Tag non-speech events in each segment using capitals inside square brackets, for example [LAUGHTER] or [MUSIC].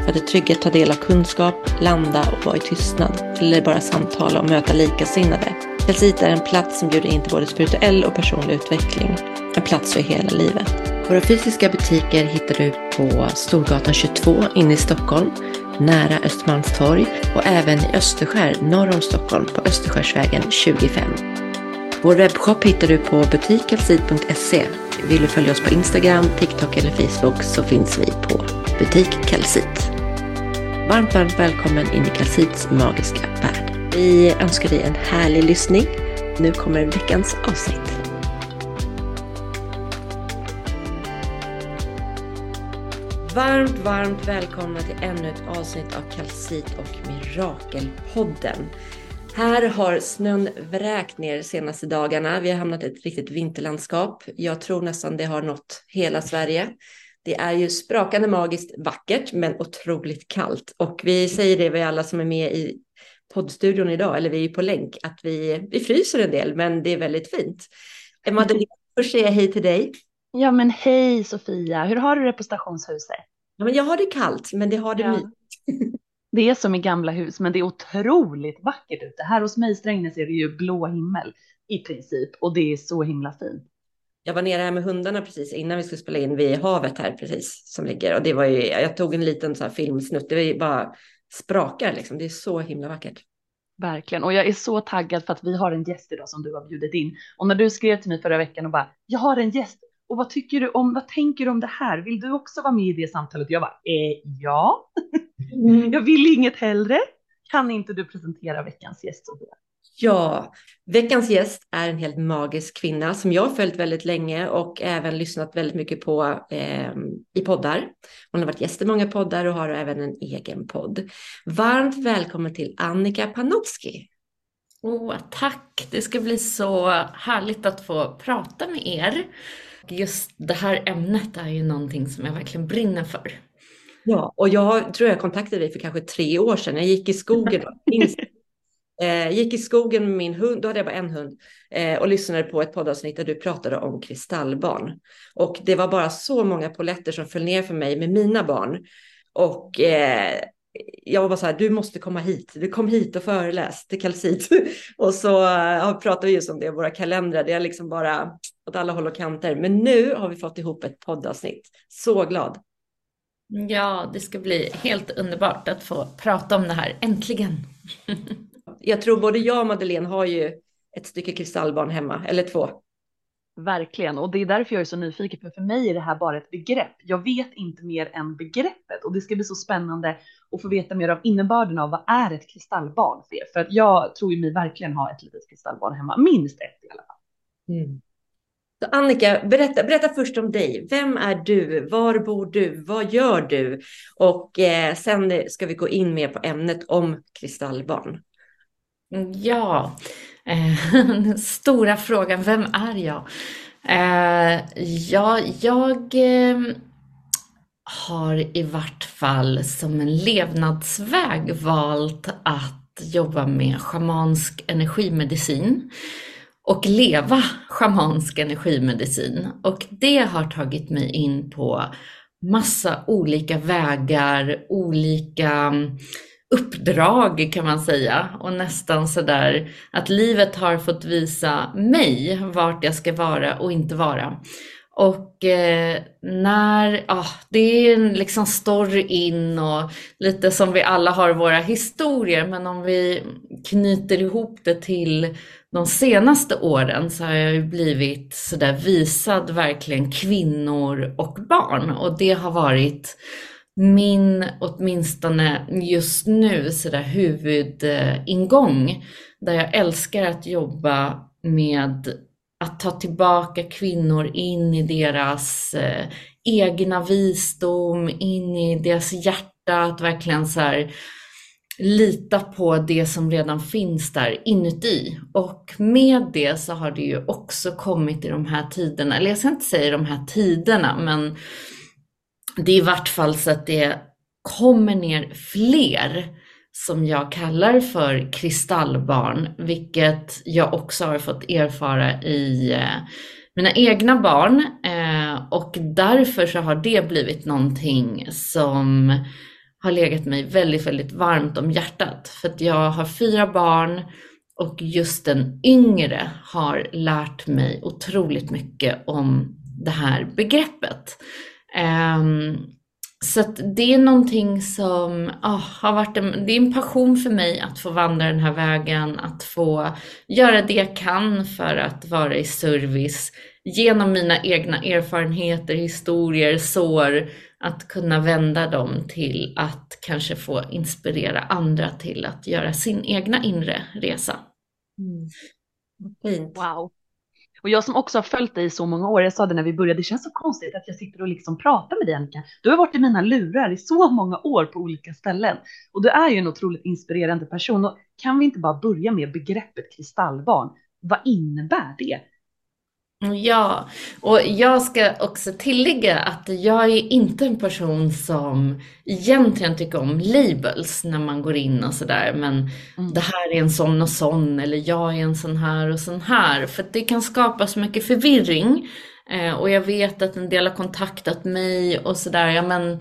för att i trygghet ta del av kunskap, landa och vara i tystnad. Eller bara samtala och möta likasinnade. Calcita är en plats som bjuder in till både spirituell och personlig utveckling. En plats för hela livet. Våra fysiska butiker hittar du på Storgatan 22 inne i Stockholm, nära Östermalmstorg och även i Österskär norr om Stockholm på Österskärsvägen 25. Vår webbshop hittar du på butikkalcit.se. Vill du följa oss på Instagram, TikTok eller Facebook så finns vi på butik Kalsit. Varmt, varmt välkommen in i Kalsits magiska värld. Vi önskar dig en härlig lyssning. Nu kommer veckans avsnitt. Varmt, varmt välkomna till ännu ett avsnitt av Kalsit och Mirakelpodden. Här har snön vräkt ner de senaste dagarna. Vi har hamnat i ett riktigt vinterlandskap. Jag tror nästan det har nått hela Sverige. Det är ju sprakande magiskt vackert, men otroligt kallt. Och vi säger det, vi alla som är med i poddstudion idag, eller vi är ju på länk, att vi, vi fryser en del, men det är väldigt fint. Madeleine, först säger jag hej till dig. Ja, men hej Sofia, hur har du det på stationshuset? Ja, men jag har det kallt, men det har det ja. mysigt. [LAUGHS] Det är som i gamla hus, men det är otroligt vackert ute. Här hos mig i Strängnäs är det ju blå himmel i princip och det är så himla fint jag var nere här med hundarna precis innan vi skulle spela in vid havet här precis som ligger och det var ju, jag tog en liten så här filmsnutt, det var ju bara sprakar liksom, det är så himla vackert. Verkligen, och jag är så taggad för att vi har en gäst idag som du har bjudit in. Och när du skrev till mig förra veckan och bara, jag har en gäst, och vad tycker du om, vad tänker du om det här? Vill du också vara med i det samtalet? Jag bara, eh, ja, mm. [LAUGHS] jag vill inget hellre. Kan inte du presentera veckans gäst? Ja, veckans gäst är en helt magisk kvinna som jag har följt väldigt länge och även lyssnat väldigt mycket på eh, i poddar. Hon har varit gäst i många poddar och har även en egen podd. Varmt välkommen till Annika Panowski. Åh, tack! Det ska bli så härligt att få prata med er. Just det här ämnet är ju någonting som jag verkligen brinner för. Ja, och jag tror jag kontaktade dig för kanske tre år sedan. Jag gick i skogen [LAUGHS] Eh, gick i skogen med min hund, då hade jag bara en hund, eh, och lyssnade på ett poddavsnitt där du pratade om kristallbarn. Och det var bara så många poletter som föll ner för mig med mina barn. Och eh, jag var bara så här, du måste komma hit. Du kom hit och föreläs till Kalsit. [LAUGHS] och så eh, ja, pratade vi just om det i våra kalendrar. Det är liksom bara åt alla håll och kanter. Men nu har vi fått ihop ett poddavsnitt. Så glad. Ja, det ska bli helt underbart att få prata om det här, äntligen. [LAUGHS] jag tror både jag och Madeleine har ju ett stycke kristallbarn hemma, eller två. Verkligen, och det är därför jag är så nyfiken, för för mig är det här bara ett begrepp. Jag vet inte mer än begreppet och det ska bli så spännande att få veta mer av innebörden av vad är ett kristallbarn för er? För att jag tror ju mig verkligen ha ett litet kristallbarn hemma, minst ett i alla fall. Mm. Så Annika, berätta, berätta först om dig. Vem är du? Var bor du? Vad gör du? Och eh, sen ska vi gå in mer på ämnet om kristallbarn. Ja, den eh, [LAUGHS] stora frågan, vem är jag? Eh, ja, jag eh, har i vart fall som en levnadsväg valt att jobba med schamansk energimedicin och leva schamansk energimedicin. Och det har tagit mig in på massa olika vägar, olika uppdrag kan man säga. Och nästan sådär att livet har fått visa mig vart jag ska vara och inte vara. Och eh, när, ja, det är en liksom story in och lite som vi alla har våra historier, men om vi knyter ihop det till de senaste åren så har jag ju blivit sådär visad verkligen kvinnor och barn. Och det har varit min, åtminstone just nu, sådär huvudingång där jag älskar att jobba med att ta tillbaka kvinnor in i deras eh, egna visdom, in i deras hjärta, att verkligen så här, lita på det som redan finns där inuti. Och med det så har det ju också kommit i de här tiderna, eller jag ska inte säga de här tiderna, men det är i vart fall så att det kommer ner fler som jag kallar för kristallbarn, vilket jag också har fått erfara i eh, mina egna barn eh, och därför så har det blivit någonting som har legat mig väldigt, väldigt varmt om hjärtat. För att jag har fyra barn och just den yngre har lärt mig otroligt mycket om det här begreppet. Um, så det är någonting som oh, har varit en, det är en passion för mig att få vandra den här vägen, att få göra det jag kan för att vara i service genom mina egna erfarenheter, historier, sår, att kunna vända dem till att kanske få inspirera andra till att göra sin egna inre resa. Mm. Fint. Wow. Och jag som också har följt dig i så många år, jag sa det när vi började, det känns så konstigt att jag sitter och liksom pratar med dig Annika. Du har varit i mina lurar i så många år på olika ställen och du är ju en otroligt inspirerande person. Och kan vi inte bara börja med begreppet kristallbarn? Vad innebär det? Ja, och jag ska också tillägga att jag är inte en person som egentligen tycker om labels när man går in och sådär. Men mm. det här är en sån och sån eller jag är en sån här och sån här. För det kan skapa så mycket förvirring. Eh, och jag vet att en del har kontaktat mig och sådär. Ja men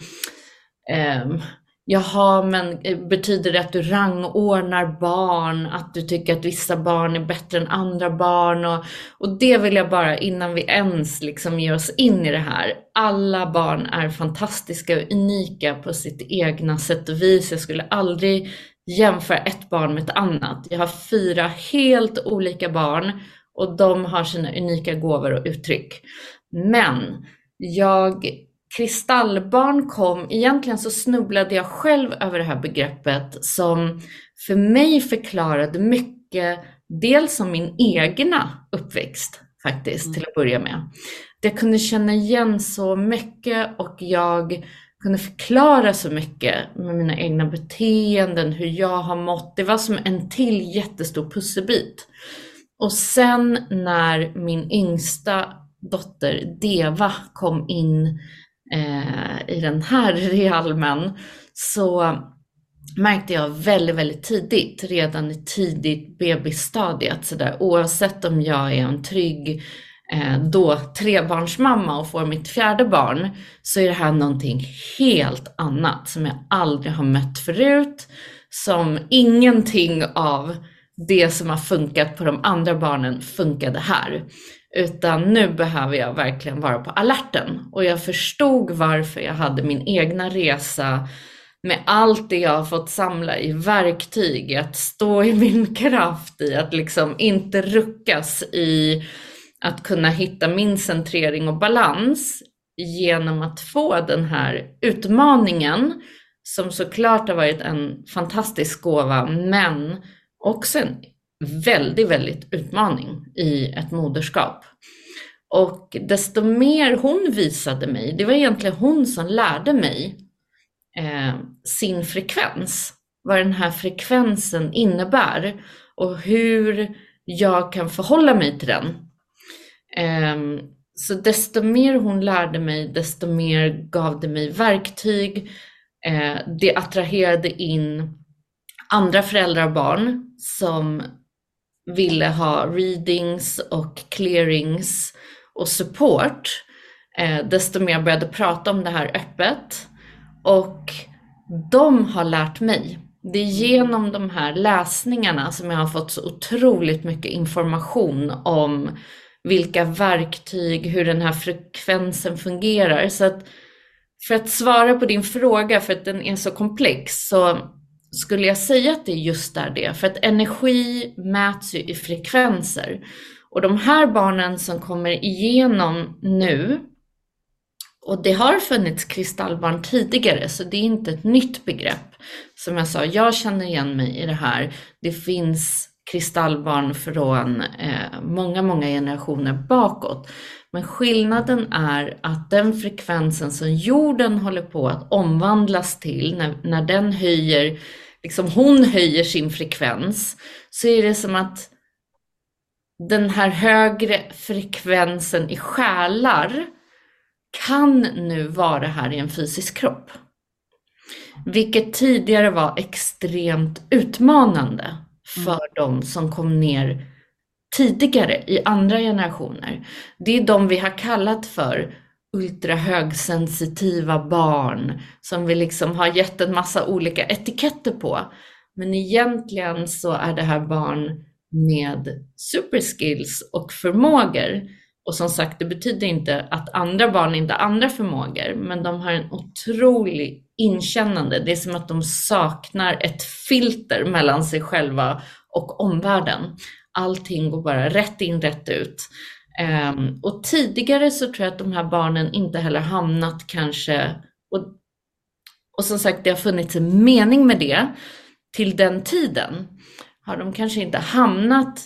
eh, Jaha, men eh, betyder det att du rangordnar barn? Att du tycker att vissa barn är bättre än andra barn? Och, och det vill jag bara, innan vi ens liksom ger oss in i det här. Alla barn är fantastiska och unika på sitt egna sätt och vis. Jag skulle aldrig jämföra ett barn med ett annat. Jag har fyra helt olika barn och de har sina unika gåvor och uttryck. Men jag kristallbarn kom, egentligen så snubblade jag själv över det här begreppet som för mig förklarade mycket, dels om min egna uppväxt faktiskt mm. till att börja med. Jag kunde känna igen så mycket och jag kunde förklara så mycket med mina egna beteenden, hur jag har mått. Det var som en till jättestor pusselbit. Och sen när min yngsta dotter Deva kom in eh, i den här [LAUGHS] realmen så märkte jag väldigt, väldigt tidigt, redan i tidigt bebisstadiet, så där, oavsett om jag är en trygg eh, då trebarnsmamma och får mitt fjärde barn, så är det här någonting helt annat som jag aldrig har mött förut, som ingenting av det som har funkat på de andra barnen funkade här. Utan nu behöver jag verkligen vara på alerten. Och jag förstod varför jag hade min egna resa med allt det jag har fått samla i verktyg, att stå i min kraft, i att liksom inte ruckas i att kunna hitta min centrering och balans genom att få den här utmaningen som såklart har varit en fantastisk gåva, men också en väldigt, väldigt utmaning i ett moderskap. Och desto mer hon visade mig, det var egentligen hon som lärde mig eh, sin frekvens, vad den här frekvensen innebär och hur jag kan förhålla mig till den. Eh, så desto mer hon lärde mig, desto mer gav det mig verktyg. Eh, det attraherade in andra föräldrar och barn som ville ha readings och clearings och support, eh, desto mer började prata om det här öppet. Och de har lärt mig. Det är genom de här läsningarna som jag har fått så otroligt mycket information om vilka verktyg, hur den här frekvensen fungerar. Så att för att svara på din fråga, för att den är så komplex, så skulle jag säga att det är just där det. För att energi mäts ju i frekvenser. Och de här barnen som kommer igenom nu, och det har funnits kristallbarn tidigare, så det är inte ett nytt begrepp. Som jag sa, jag känner igen mig i det här. Det finns kristallbarn från eh, många, många generationer bakåt. Men skillnaden är att den frekvensen som jorden håller på att omvandlas till, när, när den höjer liksom hon höjer sin frekvens så är det som att den här högre frekvensen i själar kan nu vara här i en fysisk kropp. Vilket tidigare var extremt utmanande för mm. de som kom ner tidigare i andra generationer. Det är de vi har kallat för ultrahögsensitiva barn som vi liksom har gett en massa olika etiketter på. Men egentligen så är det här barn med superskills och förmågor. Och som sagt, det betyder inte att andra barn inte har andra förmågor, men de har en otrolig inkännande. Det är som att de saknar ett filter mellan sig själva och omvärlden. Allting går bara rätt in, rätt ut. Ehm, och tidigare så tror jag att de här barnen inte heller hamnat kanske, och, och som sagt det har funnits en mening med det till den tiden, har de kanske inte hamnat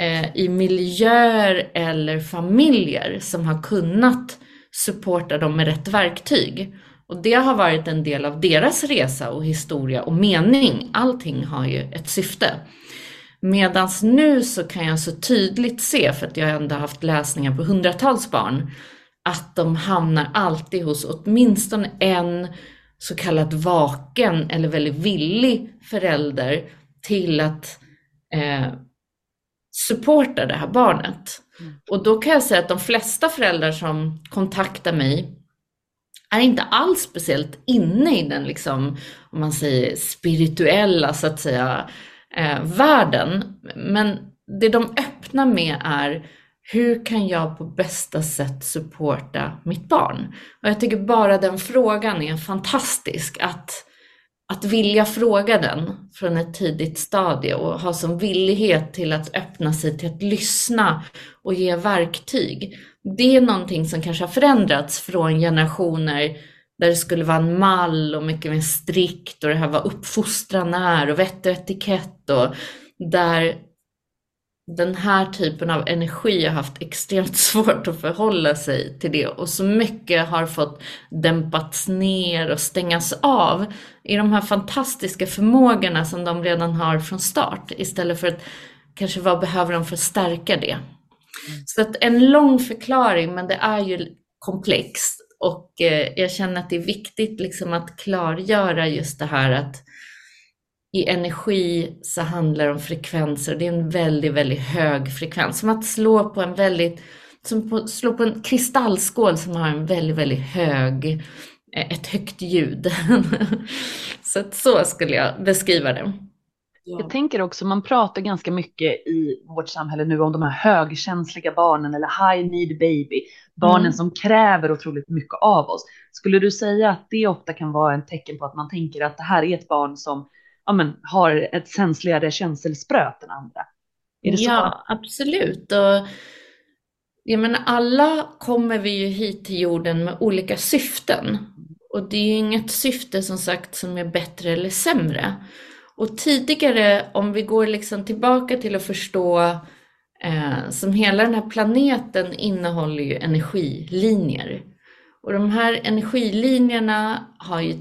eh, i miljöer eller familjer som har kunnat supporta dem med rätt verktyg. Och det har varit en del av deras resa och historia och mening. Allting har ju ett syfte. Medans nu så kan jag så tydligt se, för att jag ändå haft läsningar på hundratals barn, att de hamnar alltid hos åtminstone en så kallad vaken eller väldigt villig förälder till att eh, supporta det här barnet. Mm. Och då kan jag säga att de flesta föräldrar som kontaktar mig är inte alls speciellt inne i den, liksom, om man säger spirituella så att säga, eh, världen. Men det de öppnar med är hur kan jag på bästa sätt supporta mitt barn? Och jag tycker bara den frågan är fantastisk. Att, att vilja fråga den från ett tidigt stadie och ha som villighet till att öppna sig till att lyssna och ge verktyg. Det är någonting som kanske har förändrats från generationer där det skulle vara en mall och mycket mer strikt och det här var uppfostran är och vett och etikett och där den här typen av energi har haft extremt [LAUGHS] svårt att förhålla sig till det och så mycket har fått dämpats ner och stängas av i de här fantastiska förmågorna som de redan har från start istället för att kanske vad behöver de för att stärka det. Mm. Så att en lång förklaring, men det är ju komplext och eh, jag känner att det är viktigt liksom att klargöra just det här att i energi så handlar det om frekvenser. Det är en väldigt, väldigt hög frekvens. Som att slå på en väldigt, som på, slå på en kristallskål som har en väldigt, väldigt hög, eh, ett högt ljud. [LAUGHS] så så skulle jag beskriva det. Jag tänker också, man pratar ganska mycket i vårt samhälle nu om de här högkänsliga barnen eller high need baby, barnen mm. som kräver otroligt mycket av oss. Skulle du säga att det ofta kan vara en tecken på att man tänker att det här är ett barn som ja, men, har ett känsligare känselspröt än andra? Är det så? Ja, absolut. Och jag menar, alla kommer vi ju hit till jorden med olika syften. Och det är ju inget syfte som sagt som är bättre eller sämre. Och tidigare, om vi går liksom tillbaka till att förstå eh, som hela den här planeten innehåller ju energilinjer. Och de här energilinjerna har ju,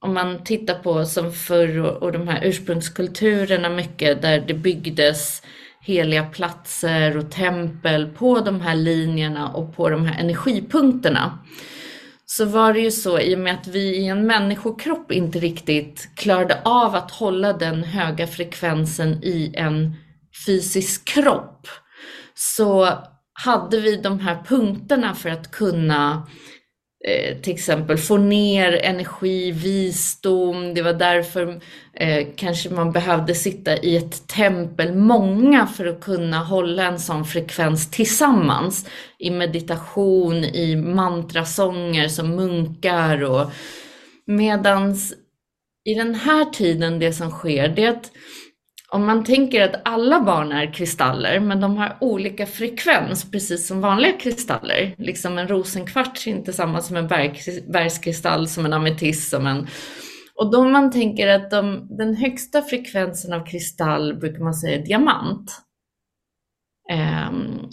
om man tittar på som förr och, och de här ursprungskulturerna mycket där det byggdes heliga platser och tempel på de här linjerna och på de här energipunkterna så var det ju så i och med att vi i en människokropp inte riktigt klarade av att hålla den höga frekvensen i en fysisk kropp så hade vi de här punkterna för att kunna eh, till exempel få ner energi, visdom. Det var därför eh, kanske man behövde sitta i ett tempel, många, för att kunna hålla en sån frekvens tillsammans. I meditation, i mantrasånger som munkar och medans i den här tiden det som sker det är att om man tänker att alla barn är kristaller, men de har olika frekvens, precis som vanliga kristaller. Liksom en rosenkvarts är inte samma som en bergskristall, som en ametist, som en... Och då man tänker att de, den högsta frekvensen av kristall brukar man säga är diamant. Um,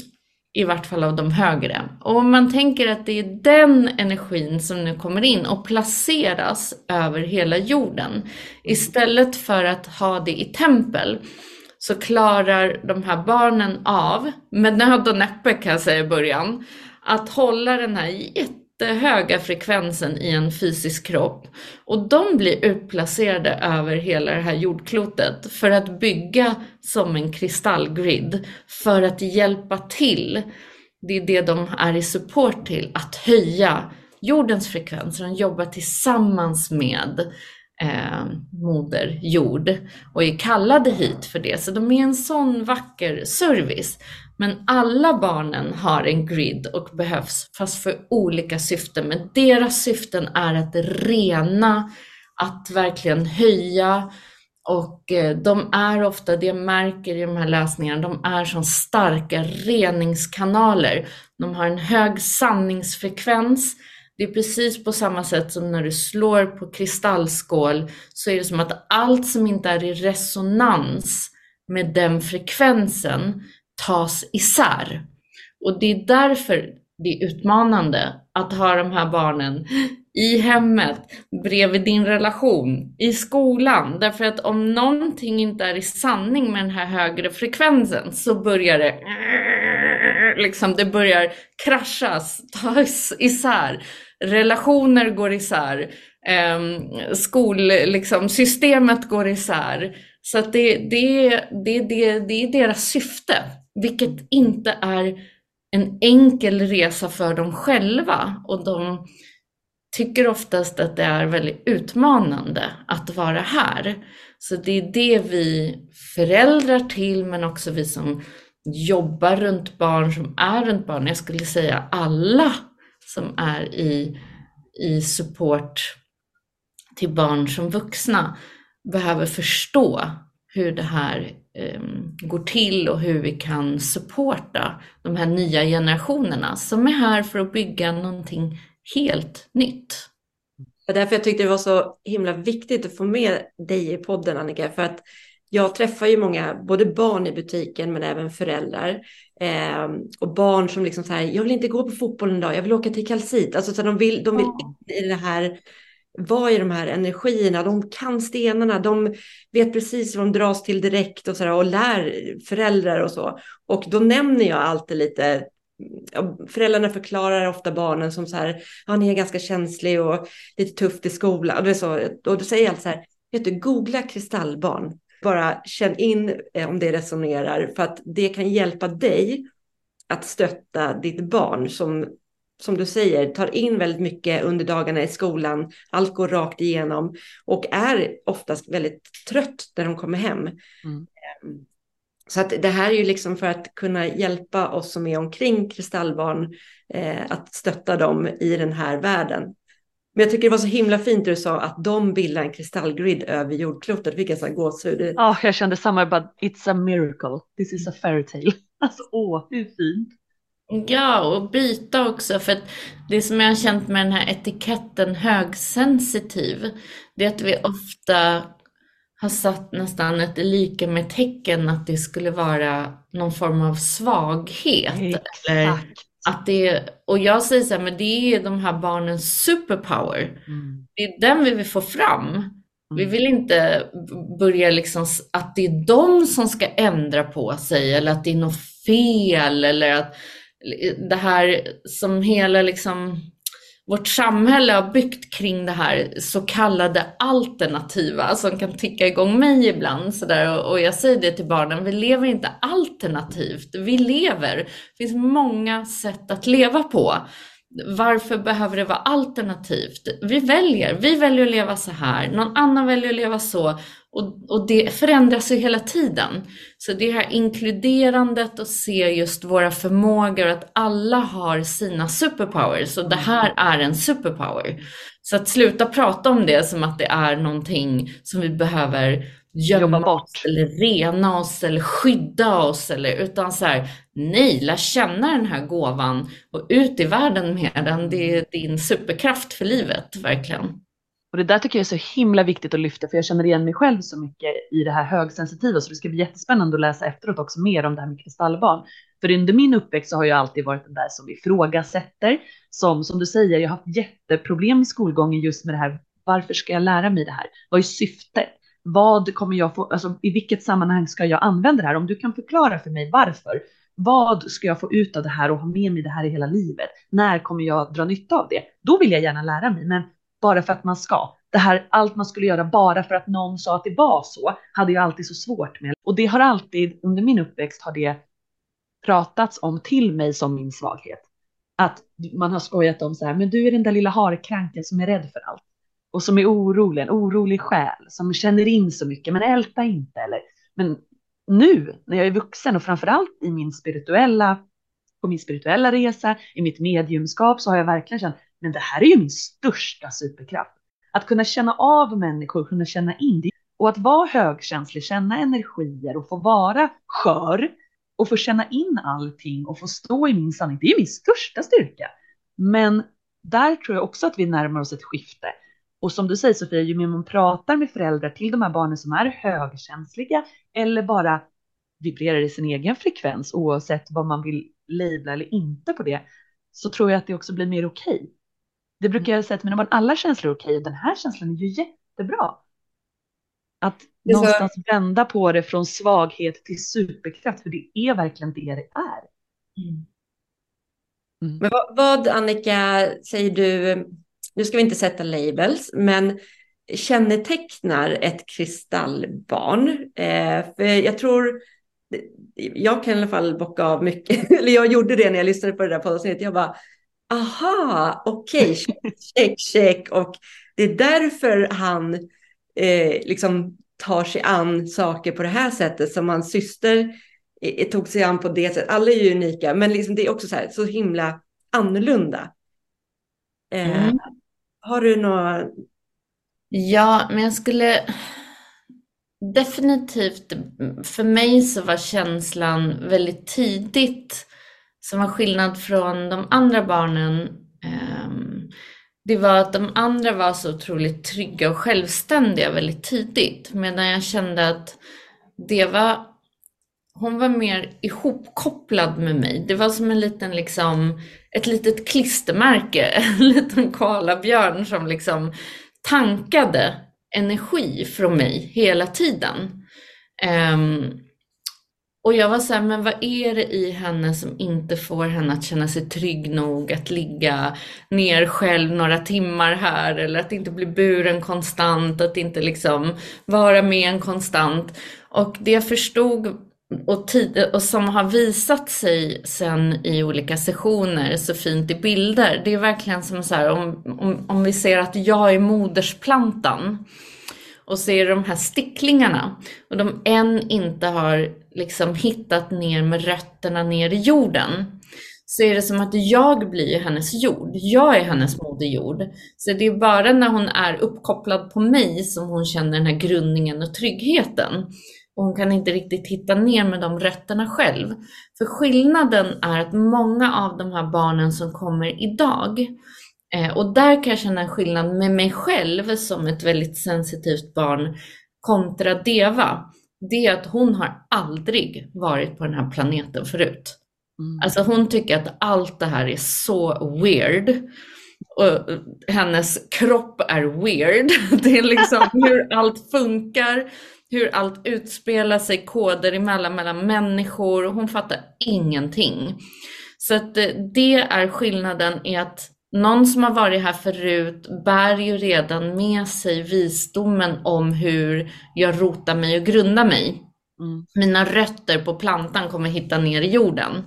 i vart fall av de högre. Och om man tänker att det är den energin som nu kommer in och placeras över hela jorden istället för att ha det i tempel så klarar de här barnen av, med nöd och näppe kan jag säga i början, att hålla den här jättehöga frekvensen i en fysisk kropp. Och de blir utplacerade över hela det här jordklotet för att bygga som en kristallgrid, för att hjälpa till. Det är det de är i support till, att höja jordens frekvens. De jobbar tillsammans med eh, Moder Jord och är kallade hit för det. Så de är en sån vacker service. Men alla barnen har en grid och behövs, fast för olika syften. Men deras syften är att rena, att verkligen höja och eh, de är ofta, det jag märker i de här läsningarna, de är som starka reningskanaler. De har en hög sanningsfrekvens det är precis på samma sätt som när du slår på kristallskål så är det som att allt som inte är i resonans med den frekvensen tas isär. Och det är därför det är utmanande att ha de här barnen i hemmet, bredvid din relation, i skolan. Därför att om någonting inte är i sanning med den här högre frekvensen så börjar det liksom, det börjar kraschas, tas isär relationer går isär, eh, skolsystemet liksom, går isär. Så att det, det, det, det, det är deras syfte, vilket inte är en enkel resa för dem själva. Och de tycker oftast att det är väldigt utmanande att vara här. Så det är det vi föräldrar till, men också vi som jobbar runt barn, som är runt barn, jag skulle säga alla som är i, i support till barn som vuxna behöver förstå hur det här eh, går till och hur vi kan supporta de här nya generationerna som är här för att bygga någonting helt nytt. Det därför jag tyckte det var så himla viktigt att få med dig i podden Annika, för att jag träffar ju många, både barn i butiken men även föräldrar. Eh, och barn som liksom så här, jag vill inte gå på fotboll en dag, jag vill åka till kalcit. Alltså så de vill, de vill i det här, vara i de här energierna, de kan stenarna, de vet precis vad de dras till direkt och, så där, och lär föräldrar och så. Och då nämner jag alltid lite, föräldrarna förklarar ofta barnen som så här, han är ganska känslig och lite tufft i skolan. Och, det så, och då säger jag alltid så här, vet du, googla kristallbarn. Bara känn in eh, om det resonerar för att det kan hjälpa dig att stötta ditt barn som, som du säger, tar in väldigt mycket under dagarna i skolan. Allt går rakt igenom och är oftast väldigt trött när de kommer hem. Mm. Ehm, så att det här är ju liksom för att kunna hjälpa oss som är omkring kristallbarn eh, att stötta dem i den här världen. Men jag tycker det var så himla fint du sa att de bildar en kristallgrid över jordklotet. Vilken sån gåshud. Ja, jag kände samma, bara it's a miracle. This is a fairy tale. [LAUGHS] Alltså åh, hur fint. Ja, och byta också. För det som jag har känt med den här etiketten högsensitiv, det är att vi ofta har satt nästan ett lika med tecken att det skulle vara någon form av svaghet. Exakt. Eller att det, och jag säger så här, men det är de här barnens superpower. Mm. Det är den vi vill få fram. Mm. Vi vill inte börja liksom att det är de som ska ändra på sig eller att det är något fel eller att det här som hela liksom vårt samhälle har byggt kring det här så kallade alternativa som kan ticka igång mig ibland. Så där, och jag säger det till barnen, vi lever inte alternativt, vi lever. Det finns många sätt att leva på. Varför behöver det vara alternativt? Vi väljer, vi väljer att leva så här, någon annan väljer att leva så och, och det förändras ju hela tiden. Så det här inkluderandet och se just våra förmågor, att alla har sina superpowers och det här är en superpower. Så att sluta prata om det som att det är någonting som vi behöver gömma oss eller rena oss eller skydda oss eller utan så här, nej, lär känna den här gåvan och ut i världen med den. Det är din superkraft för livet, verkligen. Och det där tycker jag är så himla viktigt att lyfta för jag känner igen mig själv så mycket i det här högsensitiva så det ska bli jättespännande att läsa efteråt också mer om det här med kristallbarn. För under min uppväxt så har jag alltid varit den där som ifrågasätter, som som du säger, jag har haft jätteproblem i skolgången just med det här. Varför ska jag lära mig det här? Vad är syftet? Vad kommer jag få, alltså i vilket sammanhang ska jag använda det här? Om du kan förklara för mig varför. Vad ska jag få ut av det här och ha med mig det här i hela livet? När kommer jag dra nytta av det? Då vill jag gärna lära mig, men bara för att man ska. Det här allt man skulle göra bara för att någon sa att det var så hade jag alltid så svårt med. Och det har alltid under min uppväxt har det pratats om till mig som min svaghet. Att man har skojat om så här, men du är den där lilla harkranken som är rädd för allt och som är orolig, en orolig själ som känner in så mycket, men älta inte eller. Men nu när jag är vuxen och framförallt i min spirituella, på min spirituella resa, i mitt mediumskap så har jag verkligen känt, men det här är ju min största superkraft. Att kunna känna av människor, kunna känna in det och att vara högkänslig, känna energier och få vara skör och få känna in allting och få stå i min sanning. Det är min största styrka. Men där tror jag också att vi närmar oss ett skifte. Och som du säger Sofia, ju mer man pratar med föräldrar till de här barnen som är högkänsliga eller bara vibrerar i sin egen frekvens oavsett vad man vill labla eller inte på det, så tror jag att det också blir mer okej. Okay. Det brukar jag säga till mina barn, alla känslor är okej och den här känslan är ju jättebra. Att någonstans så... vända på det från svaghet till superkraft, för det är verkligen det det är. Mm. Mm. Men vad, vad, Annika, säger du, nu ska vi inte sätta labels, men kännetecknar ett kristallbarn? Eh, för jag tror, jag kan i alla fall bocka av mycket, [LAUGHS] eller jag gjorde det när jag lyssnade på det där poddavsnittet, jag bara, aha, okej, [LAUGHS] okay, check, check, och det är därför han eh, liksom tar sig an saker på det här sättet som hans syster eh, tog sig an på det sättet. Alla är ju unika, men liksom det är också så, här, så himla annorlunda. Eh, mm. Har du några? Ja, men jag skulle definitivt, för mig så var känslan väldigt tidigt som var skillnad från de andra barnen. Eh, det var att de andra var så otroligt trygga och självständiga väldigt tidigt. Medan jag kände att det var, hon var mer ihopkopplad med mig. Det var som en liten liksom, ett litet klistermärke, [LAUGHS] en liten kalabjörn som liksom tankade energi från mig hela tiden. Um, och jag var så här, men vad är det i henne som inte får henne att känna sig trygg nog att ligga ner själv några timmar här eller att inte bli buren konstant, att inte liksom vara med en konstant. Och det jag förstod och, tid, och som har visat sig sen i olika sessioner så fint i bilder, det är verkligen som så här om, om, om vi ser att jag är modersplantan och ser de här sticklingarna och de än inte har liksom hittat ner med rötterna ner i jorden så är det som att jag blir hennes jord. Jag är hennes moderjord. Så det är bara när hon är uppkopplad på mig som hon känner den här grundningen och tryggheten. Och hon kan inte riktigt hitta ner med de rötterna själv. För skillnaden är att många av de här barnen som kommer idag, Eh, och där kan jag känna en skillnad med mig själv som ett väldigt sensitivt barn kontra Deva. Det är att hon har aldrig varit på den här planeten förut. Mm. Alltså hon tycker att allt det här är så weird. Och hennes kropp är weird. [LAUGHS] Det är liksom [LAUGHS] hur allt funkar, hur allt utspelar sig, koder emellan mellan människor. Hon fattar ingenting. Så att eh, det är skillnaden i att någon som har varit här förut bär ju redan med sig visdomen om hur jag rotar mig och grundar mig. Mm. Mina rötter på plantan kommer hitta ner i jorden.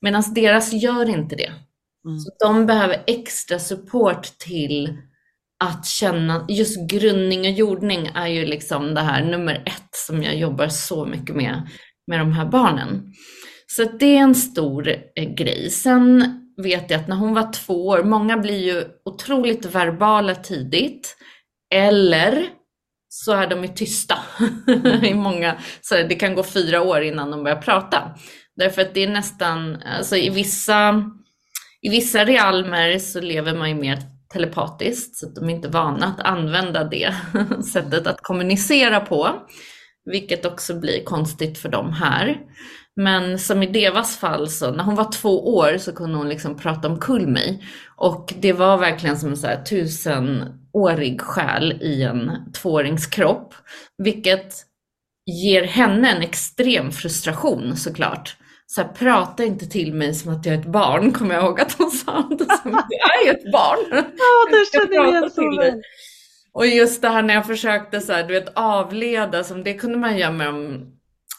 Medan deras gör inte det. Mm. Så de behöver extra support till att känna, just grundning och jordning är ju liksom det här nummer ett som jag jobbar så mycket med, med de här barnen. Så det är en stor eh, grej. Sen vet jag att när hon var två år, många blir ju otroligt verbala tidigt, eller så är de ju tysta. [LAUGHS] I många, så det kan gå fyra år innan de börjar prata. Därför att det är nästan, alltså i vissa, i vissa realmer så lever man ju mer telepatiskt, så att de är inte vana att använda det [LAUGHS] sättet att kommunicera på. Vilket också blir konstigt för dem här. Men som i Devas fall så när hon var två år så kunde hon liksom prata omkull mig. Och det var verkligen som en så här tusenårig själ i en tvååringskropp. Vilket ger henne en extrem frustration såklart. Så här, prata inte till mig som att jag är ett barn, kommer jag ihåg att hon sa. Jag är ju ett barn. [LAUGHS] Ja, det känner jag igen så väl. Och just det här när jag försökte så här, du vet, avleda, som det kunde man göra med de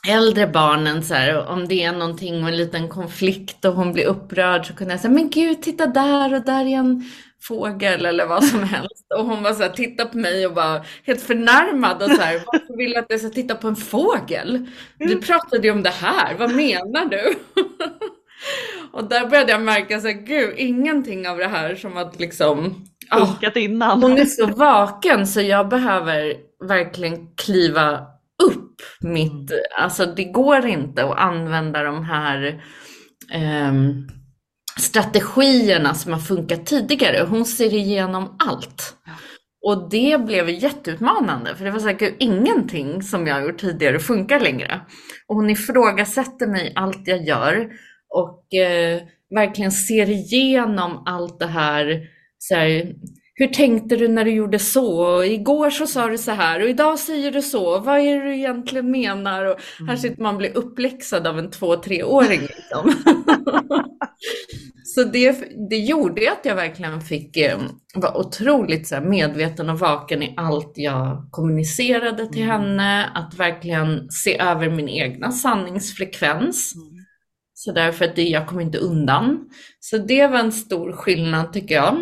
äldre barnen, så här, om det är någonting och en liten konflikt och hon blir upprörd så kunde jag säga, men gud, titta där och där är en fågel eller vad som helst. Och hon bara så här, titta på mig och var helt förnärmad och så här, varför vill du att jag ska titta på en fågel? Du pratade ju om det här, vad menar du? [LAUGHS] och där började jag märka så här, gud, ingenting av det här som att liksom ah, Funkat innan. hon är så vaken så jag behöver verkligen kliva upp mitt, alltså det går inte att använda de här ehm, strategierna som har funkat tidigare. Hon ser igenom allt. Och det blev jätteutmanande för det var säkert ingenting som jag har gjort tidigare funkar längre. Och hon ifrågasätter mig allt jag gör och eh, verkligen ser igenom allt det här, så här hur tänkte du när du gjorde så? Och igår så sa du så här och idag säger du så. Vad är det du egentligen menar? Och här Mm. sitter man och blir uppläxad av en två, treåring. [LAUGHS] Liksom. så det, det gjorde att jag verkligen fick eh, vara otroligt så här, medveten och vaken i allt jag kommunicerade till Mm. henne. Att verkligen se över min egna sanningsfrekvens. Mm. Så därför att det, jag kom inte undan. Så det var en stor skillnad tycker jag.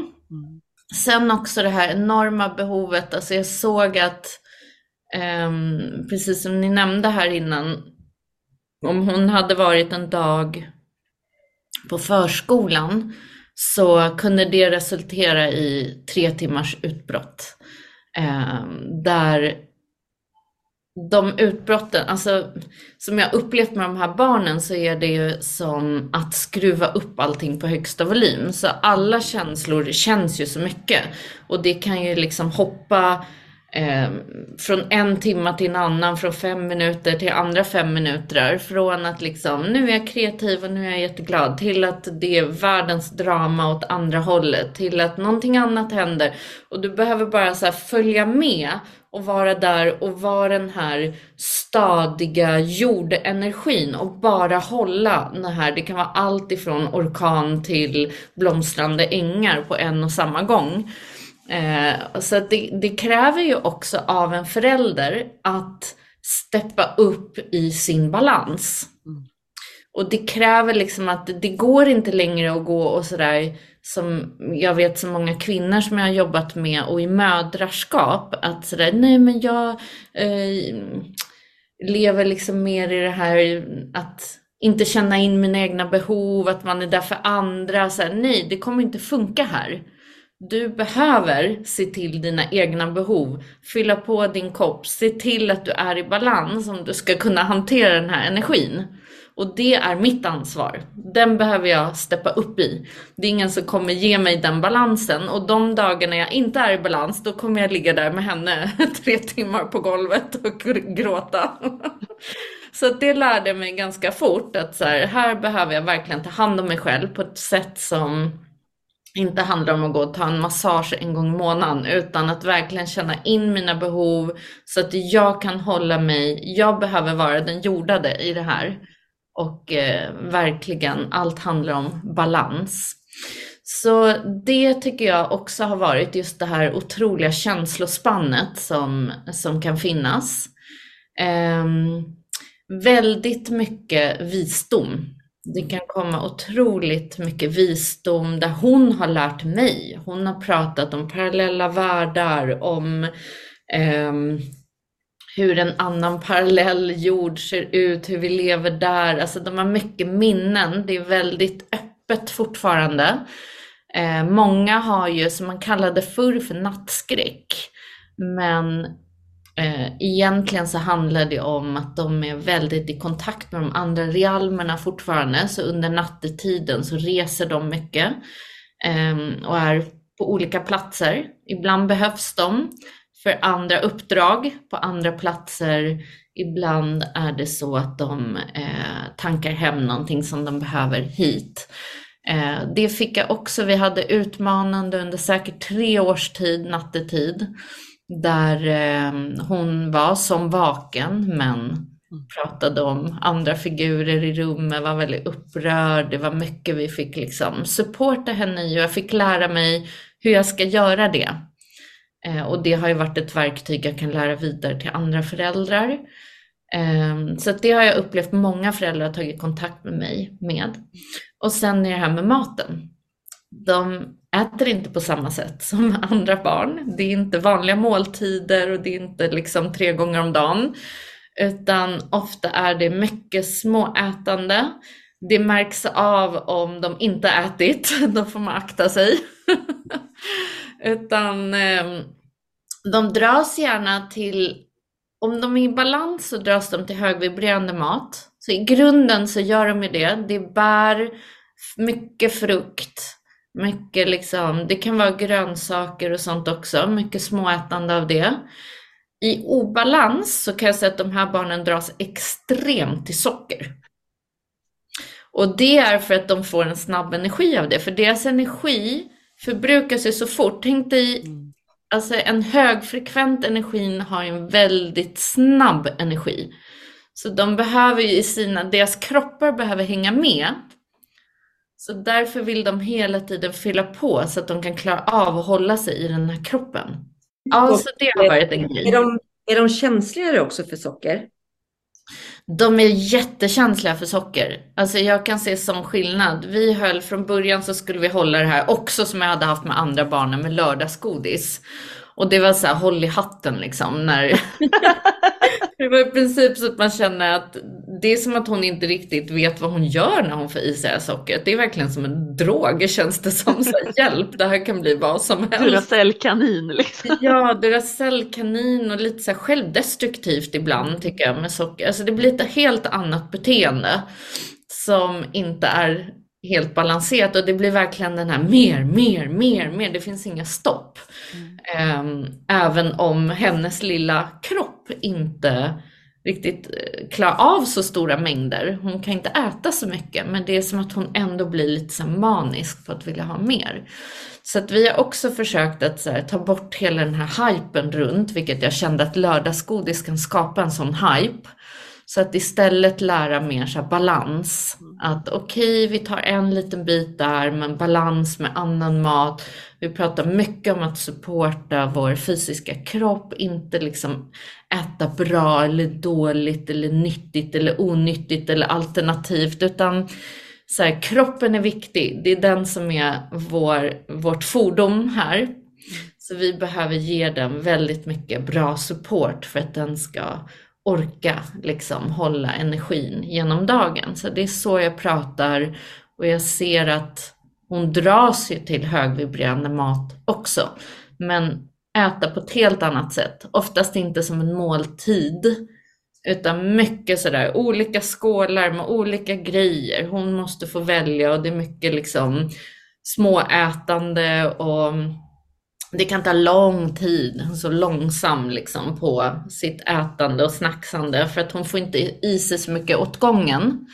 Sen också det här enorma behovet, alltså jag såg att, ehm, precis som ni nämnde här innan, om hon hade varit en dag på förskolan så kunde det resultera i tre timmars utbrott. Ehm, där de utbrotten, alltså som jag upplevt med de här barnen så är det ju som att skruva upp allting på högsta volym. Så alla känslor känns ju så mycket. Och det kan ju liksom hoppa eh, från en timme till en annan, från fem minuter till andra fem minuter. Från att liksom, nu är jag kreativ och nu är jag jätteglad, till att det är världens drama åt andra hållet, till att någonting annat händer. Och du behöver bara så här följa med och vara där och vara den här stadiga jordenergin och bara hålla det här, det kan vara allt ifrån orkan till blomstrande ängar på en och samma gång. Eh, så det, det kräver ju också av en förälder att steppa upp i sin balans. Mm. Och det kräver liksom att det går inte längre att gå och sådär som jag vet så många kvinnor som jag har jobbat med och i mödraskap att sådär nej men jag eh, lever liksom mer i det här att inte känna in mina egna behov, att man är där för andra. Så här, nej, det kommer inte funka här. Du behöver se till dina egna behov, fylla på din kopp, se till att du är i balans om du ska kunna hantera den här energin. Och det är mitt ansvar. Den behöver jag steppa upp i. Det är ingen som kommer ge mig den balansen och de dagarna jag inte är i balans då kommer jag ligga där med henne [LAUGHS] tre timmar på golvet och gråta. [LAUGHS] Så det lärde jag mig ganska fort att så här, här behöver jag verkligen ta hand om mig själv på ett sätt som inte handlar om att gå och ta en massage en gång i månaden utan att verkligen känna in mina behov så att jag kan hålla mig, jag behöver vara den jordade i det här. Och eh, verkligen, allt handlar om balans. Så det tycker jag också har varit just det här otroliga känslospannet som, som kan finnas. Eh, väldigt mycket visdom. Det kan komma otroligt mycket visdom där hon har lärt mig. Hon har pratat om parallella världar, om eh, hur en annan parallell jord ser ut, hur vi lever där. Alltså de har mycket minnen. Det är väldigt öppet fortfarande. Eh, många har ju, som man kallade förr för nattskräck. Men Eh, egentligen så handlar det om att de är väldigt i kontakt med de andra realmerna fortfarande. Så under nattetiden så reser de mycket ehm, och är på olika platser. Ibland behövs de för andra uppdrag på andra platser Ibland är det så att de eh, tankar hem någonting som de behöver hit. Eh, det fick jag också. Vi hade utmanande under säkert tre års tid, nattetid, där eh, hon var som vaken men pratade om andra figurer i rummet, var väldigt upprörd. Det var mycket vi fick liksom supporta henne i och jag fick lära mig hur jag ska göra det. Eh, och det har ju varit ett verktyg jag kan lära vidare till andra föräldrar. Eh, så det har jag upplevt många föräldrar har tagit kontakt med mig med. Och sen är det här med maten. De äter inte på samma sätt som [LAUGHS] andra barn. Det är inte vanliga måltider och det är inte liksom tre gånger om dagen. Utan ofta är det mycket småätande. Det märks av om de inte ätit, [LAUGHS] då får man akta sig. [LAUGHS] Utan ehm, de dras gärna till, om de är i balans så dras de till högvibrerande mat. Så i grunden så gör de ju det. Det är bär, mycket frukt, mycket liksom, det kan vara grönsaker och sånt också, mycket småätande av det. I obalans så kan jag säga att de här barnen dras extremt till socker. Och det är för att de får en snabb energi av det, för deras energi förbrukar sig så fort. Tänk dig, alltså en högfrekvent energin har en väldigt snabb energi. Så de behöver ju i sina, deras kroppar behöver hänga med. Så därför vill de hela tiden fylla på så att de kan klara av att hålla sig i den här kroppen. Ja, så det har varit en grej. Är de, är de känsligare också för socker? De är jättekänsliga för socker. Alltså jag kan se som skillnad. Vi höll från början så skulle vi hålla det här också som jag hade haft med andra barnen med lördagsgodis. Och det var så här håll i hatten liksom. När... [LAUGHS] det var i princip så att man känner att det är som att hon inte riktigt vet vad hon gör när hon får i sig sockret. Det är verkligen som en drog känns det som. Så här, hjälp, det här kan bli vad som helst. Duracellkanin liksom. Ja, Duracellkanin och lite så här självdestruktivt ibland tycker jag med socker. Alltså det blir ett helt annat beteende som inte är helt balanserat och det blir verkligen den här mer, mer, mer, mer. Det finns inga stopp. Mm. Även om hennes lilla kropp inte riktigt eh, klarar av så stora mängder. Hon kan inte äta så mycket, men det är som att hon ändå blir lite så manisk på att vilja ha mer. Så att vi har också försökt att här, ta bort hela den här hypen runt, vilket jag kände att lördagsgodis kan skapa en sån hype. Så att istället lära mer så balans. Att okej, okay, vi tar en liten bit där, men balans med annan mat. Vi pratar mycket om att supporta vår fysiska kropp, inte liksom äta bra eller dåligt eller nyttigt eller onyttigt eller alternativt, utan så här, kroppen är viktig. Det är den som är vår, vårt fordon här. Så vi behöver ge den väldigt mycket bra support för att den ska orka liksom hålla energin genom dagen. Så det är så jag pratar och jag ser att hon dras ju till högvibrerande mat också. Men äta på ett helt annat sätt. Oftast inte som en måltid utan mycket sådär olika skålar med olika grejer. Hon måste få välja och det är mycket liksom småätande och det kan ta lång tid, så långsam liksom på sitt ätande och snacksande för att hon får inte i sig så mycket åt gången.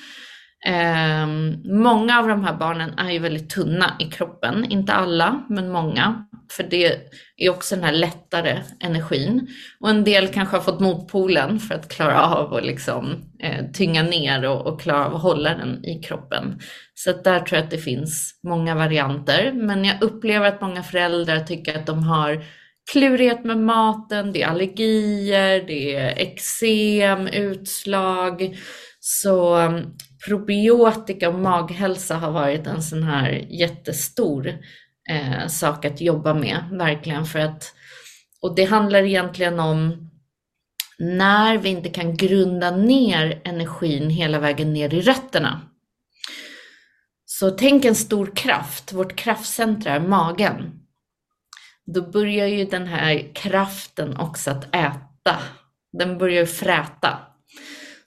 Eh, många av de här barnen är ju väldigt tunna i kroppen, inte alla, men många. För det är också den här lättare energin. Och en del kanske har fått motpolen för att klara av att liksom, eh, tynga ner och, och, klara av att hålla den i kroppen. Så där tror jag att det finns många varianter. Men jag upplever att många föräldrar tycker att de har klurighet med maten, det är allergier, det är eksem, utslag. Så mm, probiotika och maghälsa har varit en sån här jättestor eh, sak att jobba med, verkligen för att, och det handlar egentligen om när vi inte kan grunda ner energin hela vägen ner i rötterna. Så tänk en stor kraft, vårt kraftcentra är magen. Då börjar ju den här kraften också att äta. Den börjar fräta.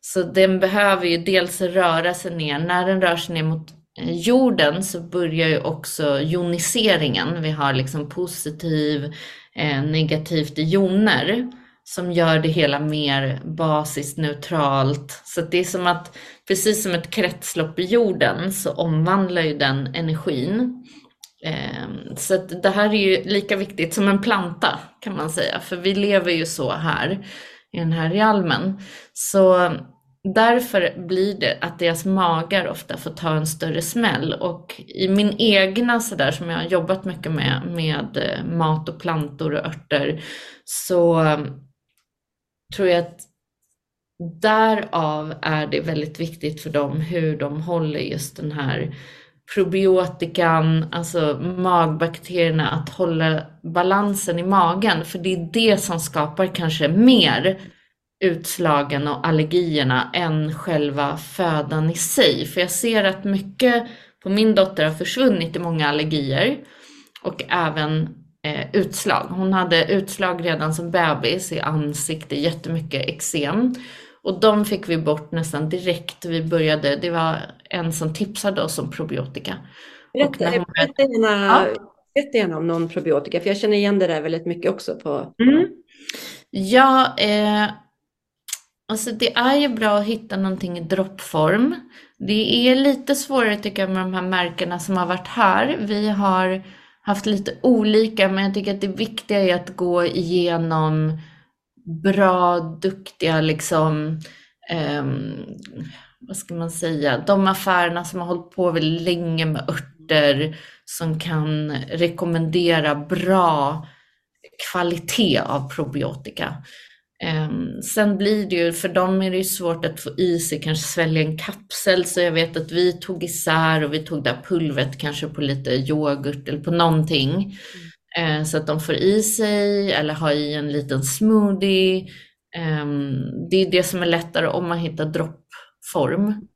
Så den behöver ju dels röra sig ner. När den rör sig ner mot Eh, jorden så börjar ju också joniseringen. Vi har liksom positiv, eh, negativt joner. som gör det hela mer basiskt neutralt. Så det är som att, precis som ett kretslopp i jorden, så omvandlar ju den energin. Eh, så det här är ju lika viktigt som en planta kan man säga, för vi lever ju så här i den här realmen. Så därför blir det att deras magar ofta får ta en större smäll och i min egna sådär som jag har jobbat mycket med, med eh, mat och plantor och örter, så mm, tror jag att därav är det väldigt viktigt för dem hur de håller just den här probiotikan, alltså magbakterierna, att hålla balansen i magen. För det är det som skapar kanske mer utslagen och allergierna än själva födan i sig. För jag ser att mycket på min dotter har försvunnit i många allergier och även eh, utslag. Hon hade utslag redan som bebis i ansikte, jättemycket eksem. Och de fick vi bort nästan direkt vi började. Det var en som tipsade oss om probiotika. Berätta, hon... berätta, gärna, ja. gärna om någon probiotika, för jag känner igen det där väldigt mycket också. på. Mm. Ja, eh, alltså det är ju bra att hitta någonting i droppform. Det är lite svårare tycker jag med de här märkena som har varit här. Vi har haft lite olika, men jag tycker att det viktiga är att gå igenom bra, duktiga liksom, eh, vad ska man säga, de affärerna som har hållit på väldigt länge med örter som kan rekommendera bra kvalitet av probiotika. Ehm, sen blir det ju, för dem är det ju svårt att få i sig, kanske svälja en kapsel, så jag vet att vi tog isär och vi tog det här pulvret kanske på lite yoghurt eller på någonting. Mm. Så att de får i sig eller har i en liten smoothie. Ehm, det är det som är lättare om man hittar droppform.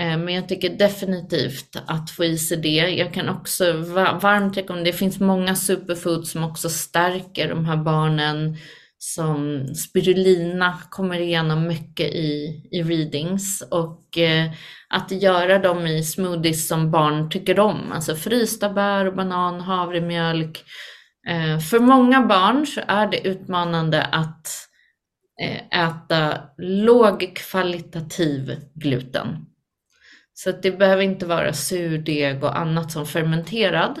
Men jag tycker definitivt att få i sig det. Jag kan också varmt rekommendera, det finns många superfoods som också stärker de här barnen. Som spirulina kommer igenom mycket i, i readings och eh, att göra dem i smoothies som barn tycker om, alltså frysta bär, banan, havremjölk. Eh, för många barn så är det utmanande att eh, äta lågkvalitativ gluten. Så det behöver inte vara surdeg och annat som fermenterad.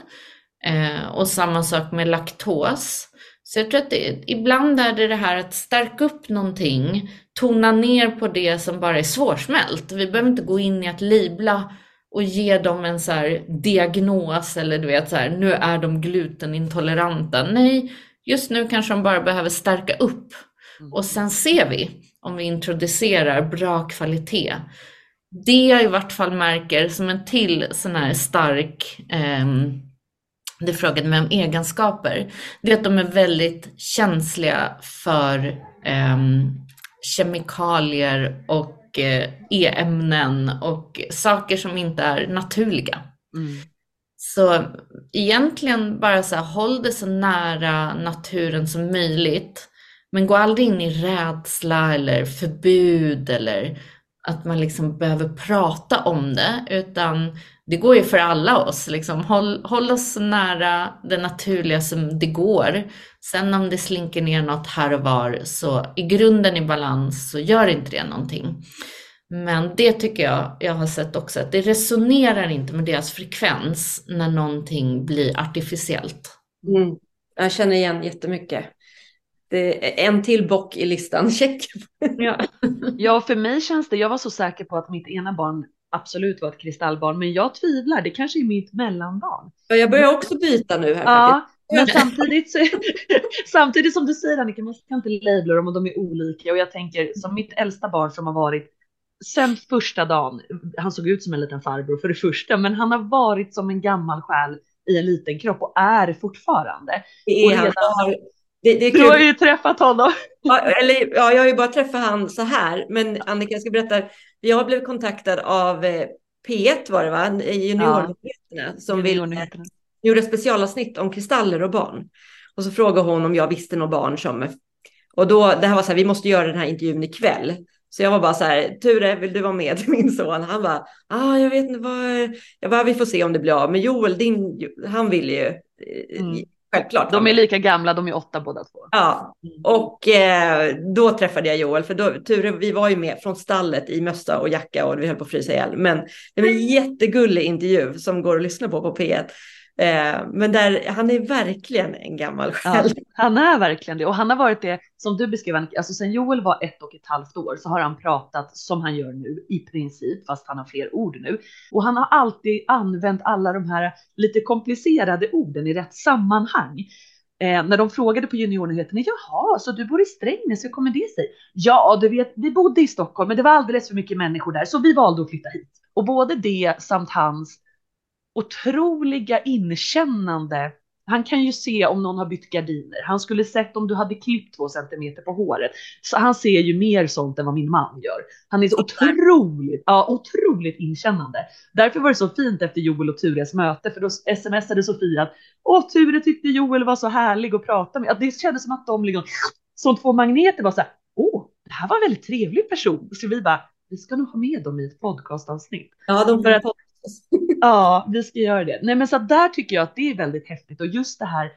Eh, och samma sak med laktos. Så jag tror att det, ibland är det det här att stärka upp någonting, tona ner på det som bara är svårsmält. Vi behöver inte gå in i att libla och ge dem en så diagnos eller du vet så här, nu är de glutenintoleranta. Nej, just nu kanske de bara behöver stärka upp mm. och sen ser vi om vi introducerar bra kvalitet. Det jag i vart fall märker som en till sån här stark eh, det frågade mig om egenskaper, det är att de är väldigt känsliga för eh, kemikalier och eh, e-ämnen och saker som inte är naturliga. Mm. Så egentligen bara så här, håll det så nära naturen som möjligt. Men gå aldrig in i rädsla eller förbud eller att man liksom behöver prata om det, utan det går ju för alla oss. Liksom. Håll, håll oss så nära det naturliga som det går. Sen om det slinker ner något här och var, så i grunden i balans så gör inte det någonting. Men det tycker jag, jag har sett också, att det resonerar inte med deras frekvens när någonting blir artificiellt. Mm. Jag känner igen jättemycket. Det är en till bock i listan, [LAUGHS] check. ja. ja, för mig känns det, jag var så säker på att mitt ena barn absolut var ett kristallbarn, men jag tvivlar, det kanske är mitt mellanbarn. Ja, jag börjar också byta nu här ja, faktiskt. Men samtidigt, så, [LAUGHS] samtidigt som du säger Annika, man ska inte labla dem och de är olika och jag tänker som mitt äldsta barn som har varit sämst första dagen, han såg ut som en liten farbror för det första, men han har varit som en gammal själ i en liten kropp och är fortfarande. Det är han. Det, det du har ju träffat honom. Ja, eller, ja, jag har ju bara träffat han så här. Men Annika, jag ska berätta. Jag blivit kontaktad av eh, P1 var det va? Juniornyheterna. Ja. Som vill, gjorde specialavsnitt om kristaller och barn. Och så frågade hon om jag visste något barn som... Och då, det här var så här, vi måste göra den här intervjun ikväll. Så jag var bara så här, Ture, vill du vara med min son? Han bara, ah, jag vet inte vad, jag bara, vi får se om det blir av. Men Joel, din, han vill ju. Mm. Självklart. De är lika gamla, de är åtta båda två. Ja, och eh, då träffade jag Joel, för då, Ture, vi var ju med från stallet i mössa och jacka och vi höll på att frysa ihjäl. Men det var en jättegullig intervju som går att lyssna på på P1. Eh, men där, han är verkligen en gammal själ. Ja, han är verkligen det och han har varit det som du beskrev. Alltså sen Joel var ett och ett halvt år så har han pratat som han gör nu i princip, fast han har fler ord nu. Och han har alltid använt alla de här lite komplicerade orden i rätt sammanhang. Eh, när de frågade på juniornyheterna, jaha, så du bor i Strängnäs, hur kommer det sig? Ja, du vet, vi bodde i Stockholm, men det var alldeles för mycket människor där, så vi valde att flytta hit. Och både det samt hans otroliga inkännande. Han kan ju se om någon har bytt gardiner. Han skulle sett om du hade klippt två centimeter på håret. Så han ser ju mer sånt än vad min man gör. Han är så otroligt, ja, otroligt inkännande. Därför var det så fint efter Joel och Tures möte, för då smsade Sofia att Åh, Ture tyckte Joel var så härlig att prata med. Att det kändes som att de liksom, som två magneter var så här, åh, det här var en väldigt trevlig person. Så vi bara, vi ska nog ha med dem i ett podcastavsnitt. Ja, de för att, [LAUGHS] ja, vi ska göra det. Nej, men så där tycker jag att det är väldigt häftigt och just det här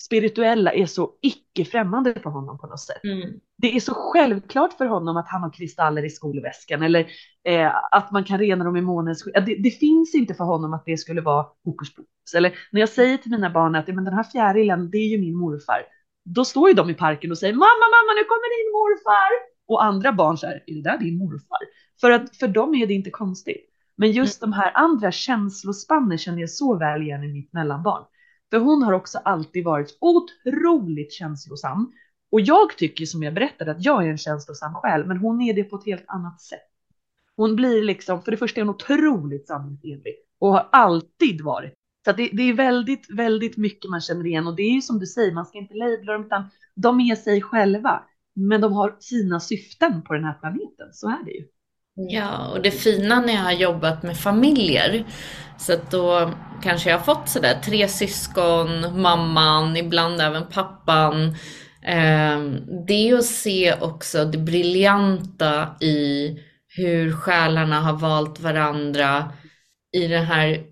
spirituella är så icke främmande för honom på något sätt. Mm. Det är så självklart för honom att han har kristaller i skolväskan eller eh, att man kan rena dem i månens det, det finns inte för honom att det skulle vara hokus pokus. Eller när jag säger till mina barn att men den här fjärilen, det är ju min morfar. Då står ju de i parken och säger mamma, mamma, nu kommer din morfar. Och andra barn här, är det där din morfar? För att för dem är det inte konstigt. Men just de här andra känslospannen känner jag så väl igen i mitt mellanbarn. För hon har också alltid varit otroligt känslosam. Och jag tycker som jag berättade att jag är en känslosam själ, men hon är det på ett helt annat sätt. Hon blir liksom, för det första är hon otroligt sanningsenlig och har alltid varit. Så det, det, är väldigt, väldigt mycket man känner igen och det är ju som du säger, man ska inte labla dem utan de är sig själva. Men de har sina syften på den här planeten, så är det ju. Ja, och det fina när jag har jobbat med familjer, så att då kanske jag har fått sådär tre syskon, mamman, ibland även pappan. Eh, det är att se också det briljanta i hur själarna har valt varandra i det här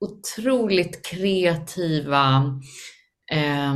otroligt kreativa eh,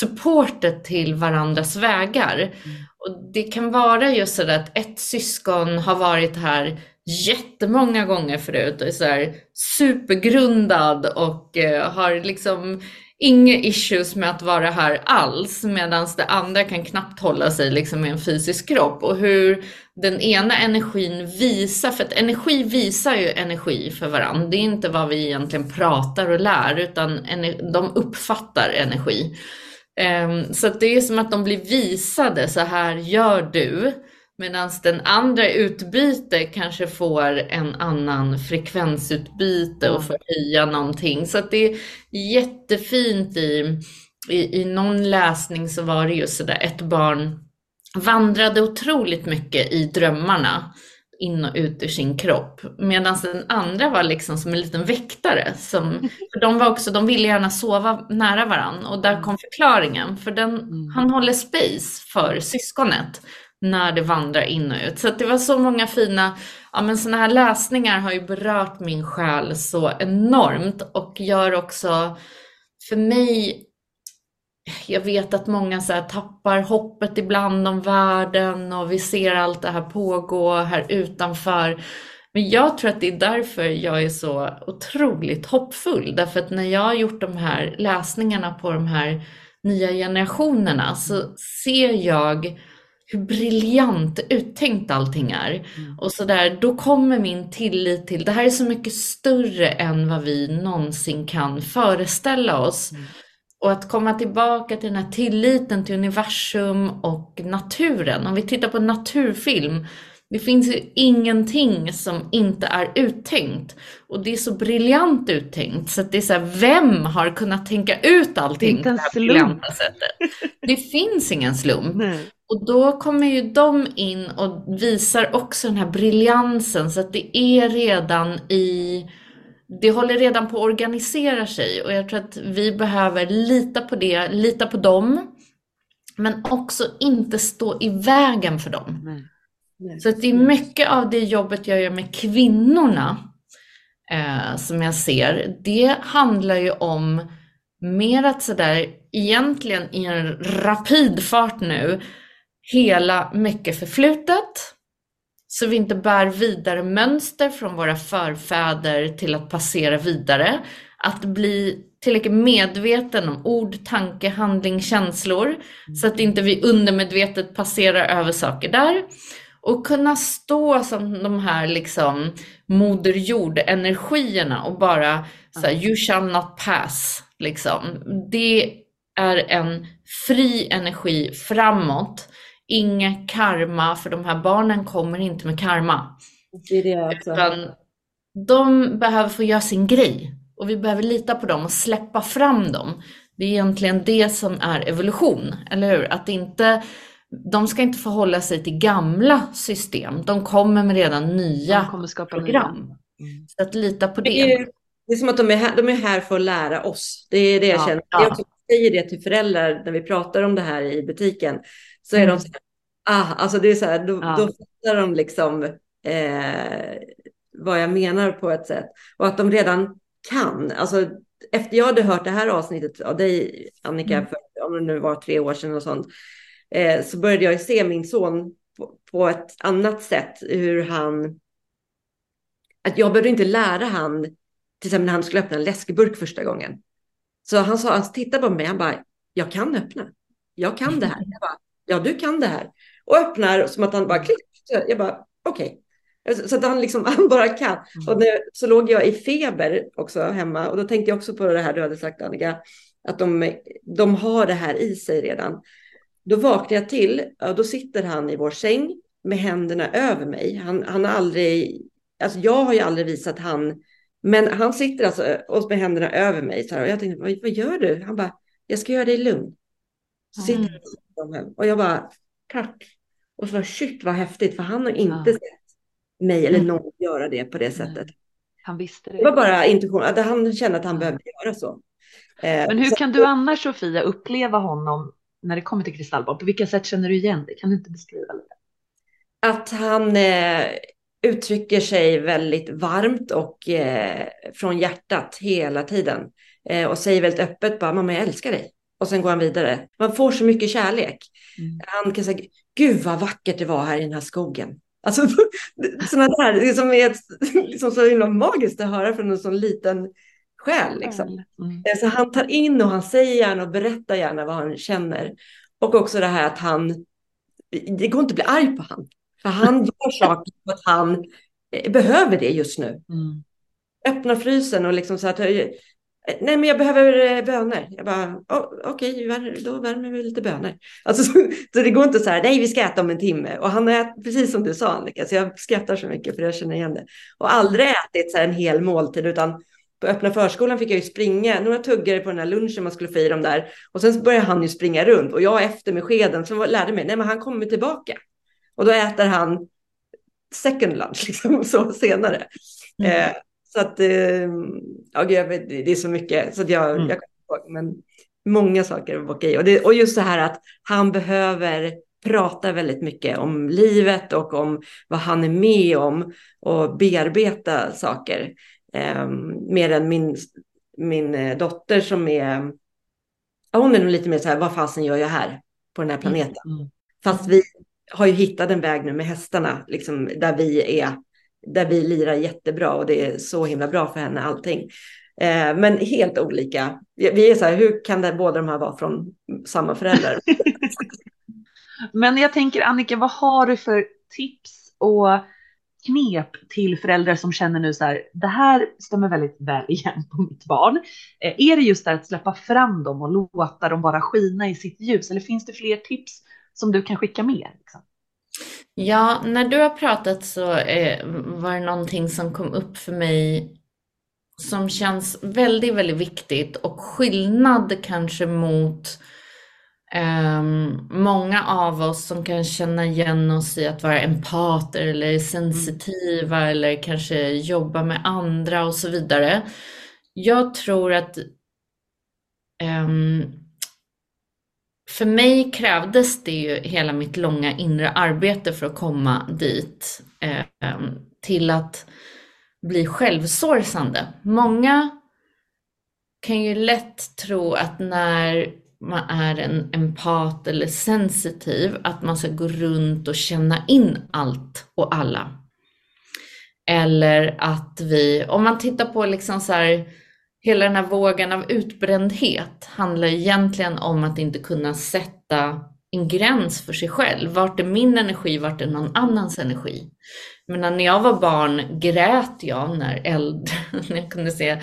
supportet till varandras vägar. Och det kan vara just så att ett syskon har varit här jättemånga gånger förut och är så här supergrundad och eh, har liksom inga issues med att vara här alls medan det andra kan knappt hålla sig liksom i en fysisk kropp och hur den ena energin visar, för att energi visar ju energi för varandra. Det är inte vad vi egentligen pratar och lär utan de uppfattar energi. Um, så det är som att de blir visade, så här gör du. Medan den andra utbyte kanske får en annan frekvensutbyte och får höja någonting. Så det är jättefint i, i, i någon läsning så var det just sådär ett barn vandrade otroligt mycket i drömmarna in och ut ur sin kropp. Medan den andra var liksom som en liten väktare. Som, [LAUGHS] för de, var också, de ville gärna sova nära varandra och där kom förklaringen. För den, mm. han håller space för syskonet när det vandrar in och ut. Så det var så många fina, ja men sådana här läsningar har ju berört min själ så enormt och gör också för mig jag vet att många så tappar hoppet ibland om världen och vi ser allt det här pågå här utanför. Men jag tror att det är därför jag är så otroligt hoppfull. Därför att när jag har gjort de här läsningarna på de här nya generationerna så ser jag hur briljant uttänkt allting är. Mm. Och så där, då kommer min tillit till, det här är så mycket större än vad vi någonsin kan föreställa oss. Och att komma tillbaka till den här tilliten till universum och naturen. Om vi tittar på naturfilm, det finns ju ingenting som inte är uttänkt. Och det är så briljant uttänkt så att det är så här, vem har kunnat tänka ut allting på det här briljanta sättet? Det finns ingen slump. Nej. Och då kommer ju de in och visar också den här briljansen så att det är redan i det håller redan på att organisera sig och jag tror att vi behöver lita på det, lita på dem, men också inte stå i vägen för dem. Nej. Nej. Så att det är mycket av det jobbet jag gör med kvinnorna eh, som jag ser, det handlar ju om mer att sådär egentligen i en rapid fart nu hela mycket förflutet så vi inte bär vidare mönster från våra förfäder till att passera vidare. Att bli tillräckligt medveten om ord, tanke, handling, känslor så att inte vi undermedvetet passerar över saker där. Och kunna stå som de här liksom moder jord-energierna och bara så här, you shall not pass. Liksom. Det är en fri energi framåt. Inget karma, för de här barnen kommer inte med karma. Det är det också. Utan de behöver få göra sin grej och vi behöver lita på dem och släppa fram dem. Det är egentligen det som är evolution, eller hur? Att inte, de ska inte förhålla sig till gamla system. De kommer med redan nya De kommer skapa program. nya. Mm. Så att lita på Det det. är, det är som att de är, här, de är här för att lära oss. Det är det jag Ja, känner. ja. Jag också säger det till föräldrar när vi pratar om det här i butiken. Så är Mm. de så här, ah, alltså det är så här, då, Ja. då fattar de liksom eh, vad jag menar på ett sätt. Och att de redan kan. Alltså, efter jag hade hört det här avsnittet av dig, Annika, Mm. för, om det nu var tre år sedan och sånt, eh, så började jag se min son på, på ett annat sätt, hur han... Att jag behövde inte lära han, till exempel när han skulle öppna en läskburk första gången. Så han sa, han tittade på mig, han bara, jag kan öppna. Jag kan det här. [LAUGHS] Jag bara, ja, du kan det här. Och öppnar som att han bara klick. Jag bara, okej. Så att han liksom, [LAUGHS] han bara kan. Och när, så låg jag i feber också hemma och då tänkte jag också på det här du hade sagt Annika, att de, de har det här i sig redan. Då vaknar jag till, och då sitter han i vår säng med händerna över mig. Han, han har aldrig, alltså jag har ju aldrig visat han, men han sitter alltså med händerna över mig. Så här, och jag tänkte, vad, vad gör du? Han bara, jag ska göra dig lugn. Sitter Mm. Och jag bara, tack. Och så var shit vad häftigt, för han har inte Ja. sett mig eller Mm. någon göra det på det sättet. Han visste Det var det. bara intuition, att han kände att han behövde göra så. Eh, Men hur så- kan du annars Sofia uppleva honom när det kommer till kristallbarn? På vilka sätt känner du igen det? Kan du inte beskriva lite? Att han eh, uttrycker sig väldigt varmt och eh, från hjärtat hela tiden. Eh, och säger väldigt öppet bara, mamma jag älskar dig. Och sen går han vidare. Man får så mycket kärlek. Mm. Han kan säga, gud vad vackert det var här i den här skogen. Alltså [LAUGHS] sådana där, det som är ett, [LAUGHS] liksom så himla magiskt att höra från en sån liten själ. Liksom. Mm. Eh, Så han tar in och han säger gärna och berättar gärna vad han känner. Och också det här att han, det går inte att bli arg på han. För han [LAUGHS] gör saker för att han eh, behöver det just nu. Mm. Öppnar frysen och liksom så att, eh, nej men jag behöver eh, bönor. Jag bara, "Oh, okej, vär- då värmer vi lite bönor. Alltså, så, så det går inte så här, nej vi ska äta om en timme. Och han har ätit, precis som du sa Annika, så jag skrattar så mycket för jag känner igen det. Och aldrig ätit så här en hel måltid utan på öppna förskolan fick jag ju springa några tuggare på den här lunchen man skulle få i dem där. Och sen så började han ju springa runt och jag efter med skeden som lärde mig, nej men han kommer tillbaka. Och då äter han second lunch [LAUGHS] liksom så senare. Mm. Eh, så att, eh, ja jag vet, det är så mycket så att jag, Mm. jag kommer ihåg, men många saker var okej. Och, det, och just det här att han behöver prata väldigt mycket om livet och om vad han är med om och bearbeta saker. Eh, mer än min, min eh, dotter som är, ja, hon är nog lite mer så här, vad fasen gör jag här på den här planeten? Mm. Fast vi har ju hittat en väg nu med hästarna, liksom, där vi är, där vi lirar jättebra och det är så himla bra för henne allting. Eh, men helt olika. Vi är så här, hur kan det, båda de här vara från samma föräldrar? [LAUGHS] Men jag tänker Annika, vad har du för tips och knep till föräldrar som känner nu så här, det här stämmer väldigt väl [LAUGHS] igen på mitt barn. Eh, är det just det att släppa fram dem och låta dem bara skina i sitt ljus? Eller finns det fler tips som du kan skicka med? Liksom? Ja, när du har pratat så eh, var det någonting som kom upp för mig som känns väldigt, väldigt viktigt och skillnad kanske mot ehm, många av oss som kan känna igen oss i att vara empater eller sensitiva eller kanske jobba med andra och så vidare. Jag tror att ehm, för mig krävdes det ju hela mitt långa inre arbete för att komma dit eh, till att bli självsourcande. Många kan ju lätt tro att när man är en empat eller sensitiv, att man ska gå runt och känna in allt och alla. Eller att vi, om man tittar på liksom så här, hela den här vågen av utbrändhet handlar egentligen om att inte kunna sätta en gräns för sig själv. Vart är min energi, vart är någon annans energi? Men när jag var barn grät jag när, äldre, [LAUGHS] när jag kunde se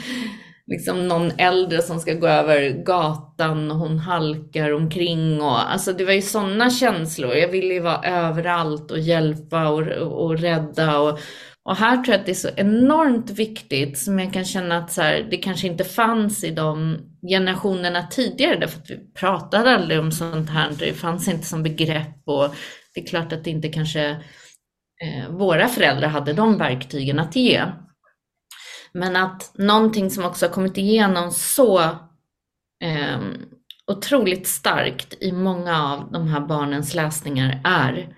liksom någon äldre som ska gå över gatan och hon halkar omkring och alltså det var ju sådana känslor. Jag ville ju vara överallt och hjälpa och, och, och rädda och, och här tror jag att det är så enormt viktigt som jag kan känna att så här, det kanske inte fanns i de generationerna tidigare därför att vi pratade aldrig om sånt här. Det fanns inte som begrepp och det är klart att det inte kanske eh, våra föräldrar hade de verktygen att ge. Men att någonting som också har kommit igenom så eh, otroligt starkt i många av de här barnens läsningar är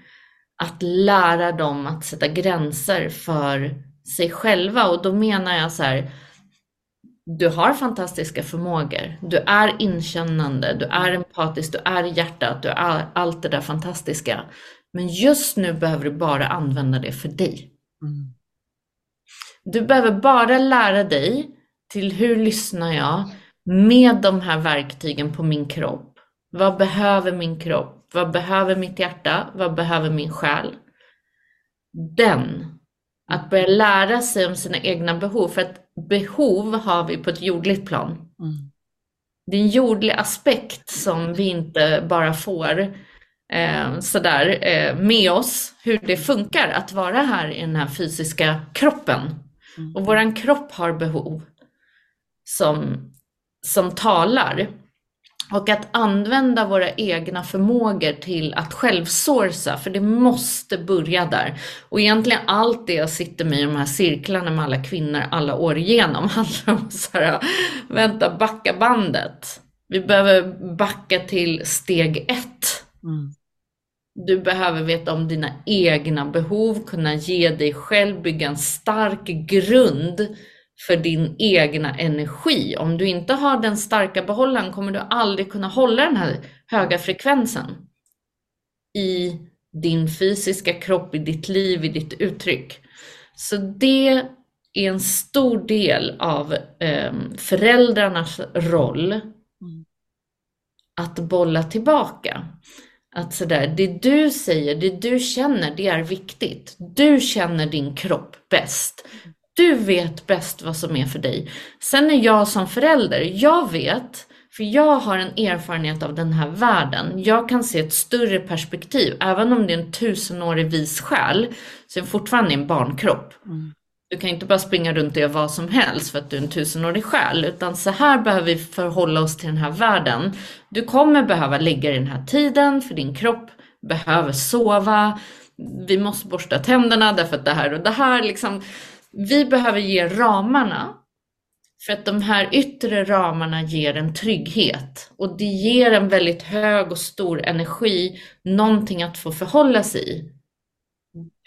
att lära dem att sätta gränser för sig själva. Och då menar jag så här, du har fantastiska förmågor. Du är inkännande, du är empatisk, du är hjärtat, du är allt det där fantastiska. Men just nu behöver du bara använda det för dig. Mm. Du behöver bara lära dig till hur lyssnar jag med de här verktygen på min kropp. Vad behöver min kropp? Vad behöver mitt hjärta? Vad behöver min själ? Den, att börja lära sig om sina egna behov, för att behov har vi på ett jordligt plan. Mm. Det är en jordlig aspekt som vi inte bara får eh, sådär eh, med oss, hur det funkar att vara här i den här fysiska kroppen. Mm. Och våran kropp har behov som, som talar. Och att använda våra egna förmågor till att självsourca, för det måste börja där. Och egentligen allt det jag sitter med i de här cirklarna med alla kvinnor alla år igenom [LAUGHS] handlar om så här, vänta, backa bandet. Vi behöver backa till steg ett. Mm. Du behöver veta om dina egna behov, kunna ge dig själv, bygga en stark grund för din egna energi. Om du inte har den starka behållaren kommer du aldrig kunna hålla den här höga frekvensen i din fysiska kropp, i ditt liv, i ditt uttryck. Så det är en stor del av eh, föräldrarnas roll mm. att bolla tillbaka. Att sådär, det du säger, det du känner, det är viktigt. Du känner din kropp bäst. Du vet bäst vad som är för dig. Sen är jag som förälder, jag vet, för jag har en erfarenhet av den här världen. Jag kan se ett större perspektiv. Även om det är en tusenårig vis själ, så är det fortfarande en barnkropp. Mm. Du kan inte bara springa runt och göra vad som helst för att du är en tusenårig själ, utan så här behöver vi förhålla oss till den här världen. Du kommer behöva lägga den här tiden, för din kropp behöver sova. Vi måste borsta tänderna därför att det här och det här liksom vi behöver ge ramarna för att de här yttre ramarna ger en trygghet och det ger en väldigt hög och stor energi, någonting att få förhålla sig i.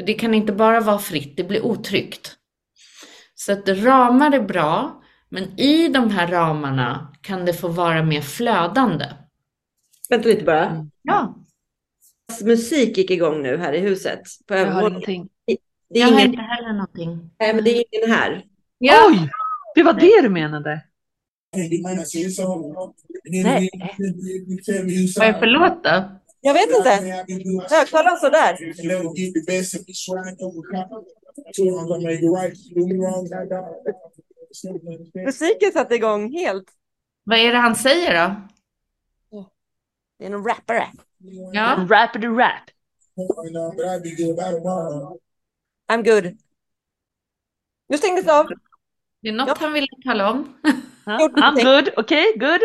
Det kan inte bara vara fritt, det blir otryggt. Så att ramar är bra, men i de här ramarna kan det få vara mer flödande. Vänta lite bara. Ja. Musik gick igång nu här i huset. På ingenting. Det är jag ingen... hör inte heller någonting. Nej, men det är ingen här. Ja. Oj, det var det du menade. Nej. Vad är det för låt då? Jag vet inte. Högtalaren står där. Musiken satte igång helt. Vad är det han säger då? Det är någon rappare. Ja. Rappity rap. I'm good. Nu stängdes av. Det är något ja. han ville tala om. Ja, I'm good, okej, okay, good.